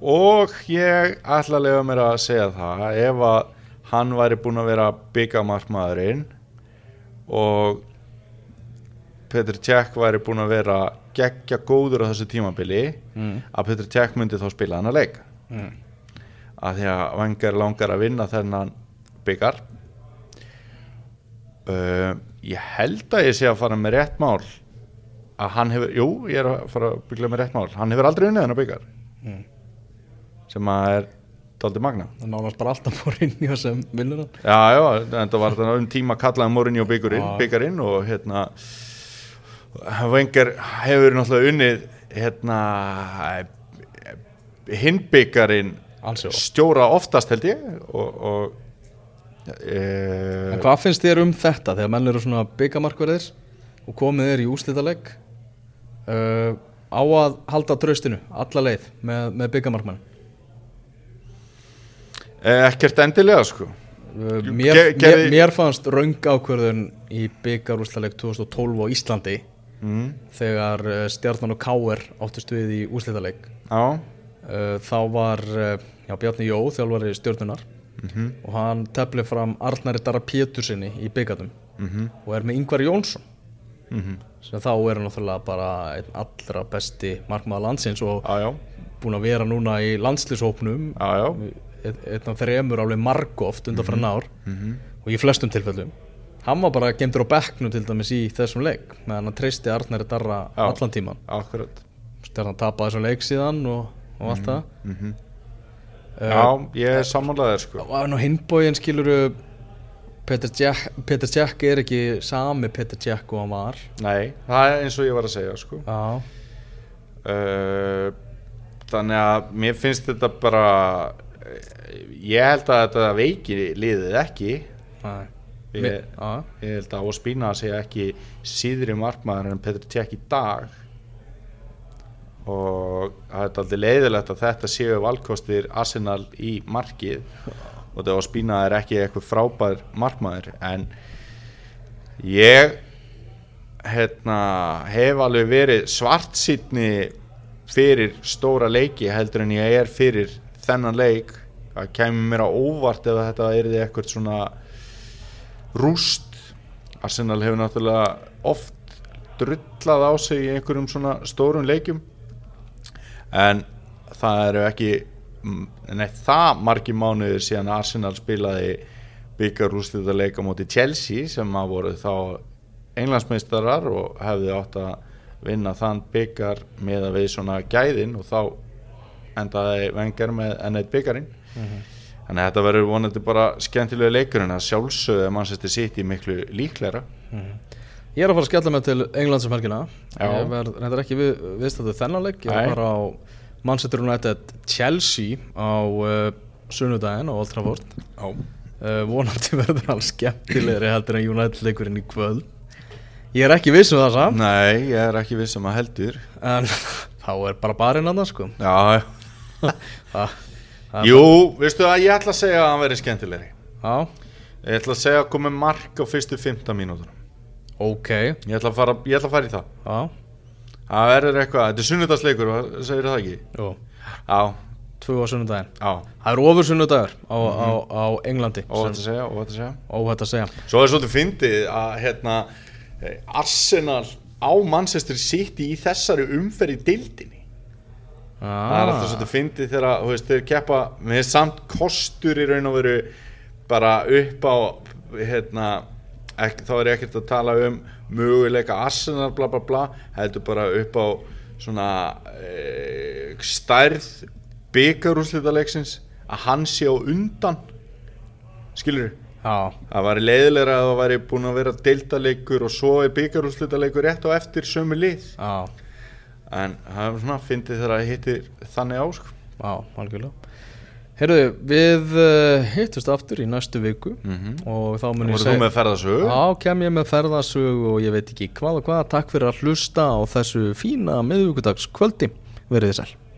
og ég ætla að lega mér að segja það ef að hann væri búin að vera byggamarkmaðurinn og Petr Cech væri búin að vera geggja góður á þessu tímabili mm. að Petr Cech myndi þá spila hann að leik Mm. Að því að Wenger langar að vinna þennan byggar. Uh, ég held að ég sé að fara með rétt mál. Að hann hefur, jú, ég er að fara að byggla með rétt mál, hann hefur aldrei unnið þennan byggar. Mm. sem að er dálítið magna Það nánast bara alltaf Mourinho sem vinnur hann. Já, já, en það var þetta um tíma kallaði Mourinho byggarinn, Já. byggarinn og hérna Wenger hefur náttúrulega unnið hérna hinn byggarinn Alls jó stjóra oftast held ég og, og e, En hvað finnst þér um þetta þegar menn eru svona byggamarkverðir og komið er í úrslitaleg uh, á að halda tröstinu alla leið með, með byggamarkmann e, ekkert endilega sko. Jú, mér, ge- gerði- mér, mér fannst raung ákvörðun í byggarúrslitaleg 2012 á Íslandi mm, þegar Stjarnan og Káer áttust við í úrslitaleg já, þá var uh, já, Bjarni Jó þjálfari stjörnunar mhm, og hann tefli fram Arnari Dara Pétursinni í byggatum mhm, og er með Ingvar Jónsson. Mhm. Sem þá er hann náttúrulega bara einn allra besti markmaður landsins og já, búin að vera núna í landslýshópnum já einn af þremur alveg margóft undan frá ár. Mhm, og í flestum tilfellum. Hann var bara gemdur á bekknum til dæmis í þessum leik meðan hann treysti Arnari Darra Já. allan tíman akkurat. Stjarnan tapaði þessum leik síðan og, og allt það. Mhm. Eh, já, ég er sammálaðir sko. Og á hinbóin skiluru Peter Jack, Peter Jack er ekki sami Peter Jack og hann var. Nei, það er eins og ég var að segja sko. Já, uh, þannig að mér finnst þetta bara ég held að þetta veiki liðið ekki. Næ Ég- ég held að Ospina sé ekki síðri markmaður en Petr Cech í dag og það er aldrei leiðilegt að þetta séu valkostir Arsenal í markið. Og þetta Ospina er ekki eitthvað frábær markmaður en ég hérna, hef alveg verið svartsýtni fyrir stóra leiki heldur en ég er fyrir þennan leik. Það kemur mér á óvart ef þetta er eitthvað svona rúst. Arsenal hefur náttúrulega oft drullað á sig í einhverjum svona stórum leikjum en það eru ekki mm, neitt það margi mánuðir síðan Arsenal spilaði byggarústið að leika móti Chelsea sem að voru þá englandsmeistarar og hefði átt að vinna þann byggar með að við svona gæðin og þá endaði vengar með enn eitt byggarinn. Þannig að þetta verður vonandi bara skemmtilega leikur en að sjálfsögðu að mannsætti sitt í miklu líklegra Ég er að fara að skella mig til Englands um helgina. Já. Ég verð reyndar ekki við, viðstættu þennan leik. Ég er að fara á Manchester United Chelsea á uh, sunnudaginn á Old Trafford. Já, uh, Vonandi verður alls skemmtilegri heldur en United leikurinn í kvöld. Ég er ekki viss um það samt. Nei, ég er ekki viss um að heldur. En þá er bara barinn annars sko. Já, það jú, veistu að ég ætla að segja að hann verði skemmtilegri. Já, Ég ætla að segja að komi mark á fyrstu 15 mínútur ok. Ég ætla að fara, ætla að fara í það. Já, Það verður eitthvað, þetta er sunnudagsleikur, segir það ekki? jú, Já, tvö á sunnudaginn. Já, Það er ofur sunnudagur á, á, á Englandi sem að segja, óvægt að segja. Óhætt að segja. Svo er svolítið fyndið að hérna, Arsenal á Manchester City í þessari umferð í dildinni Það er alltaf svolítið fyndið þegar þú veist, þeir keppa með samt kostur í raun og veru bara upp á hérna, ekki, þá er ég ekkert að tala um möguleika Arsenal bla bla bla, heldur bara upp á svona e, stærð byggarúslita leiksins að hann sé á undan. Skilur, Já, það væri leiðilega að það væri búin að vera deildaleikur og svo er byggarúslutaleikur rétt á eftir sömu lið. Já, en það er svona fyndið þegar það hittir þannig ásk já, algjörlega Heyrðu, við uh, hittust aftur í næstu viku mm og þá mun ég voru þú með ferðasögu? Já, kem ég með ferðasög og ég veit ekki hvað og hvað. Takk fyrir að hlusta á þessu fína miðvíkudags kvöldi Verið þið sæl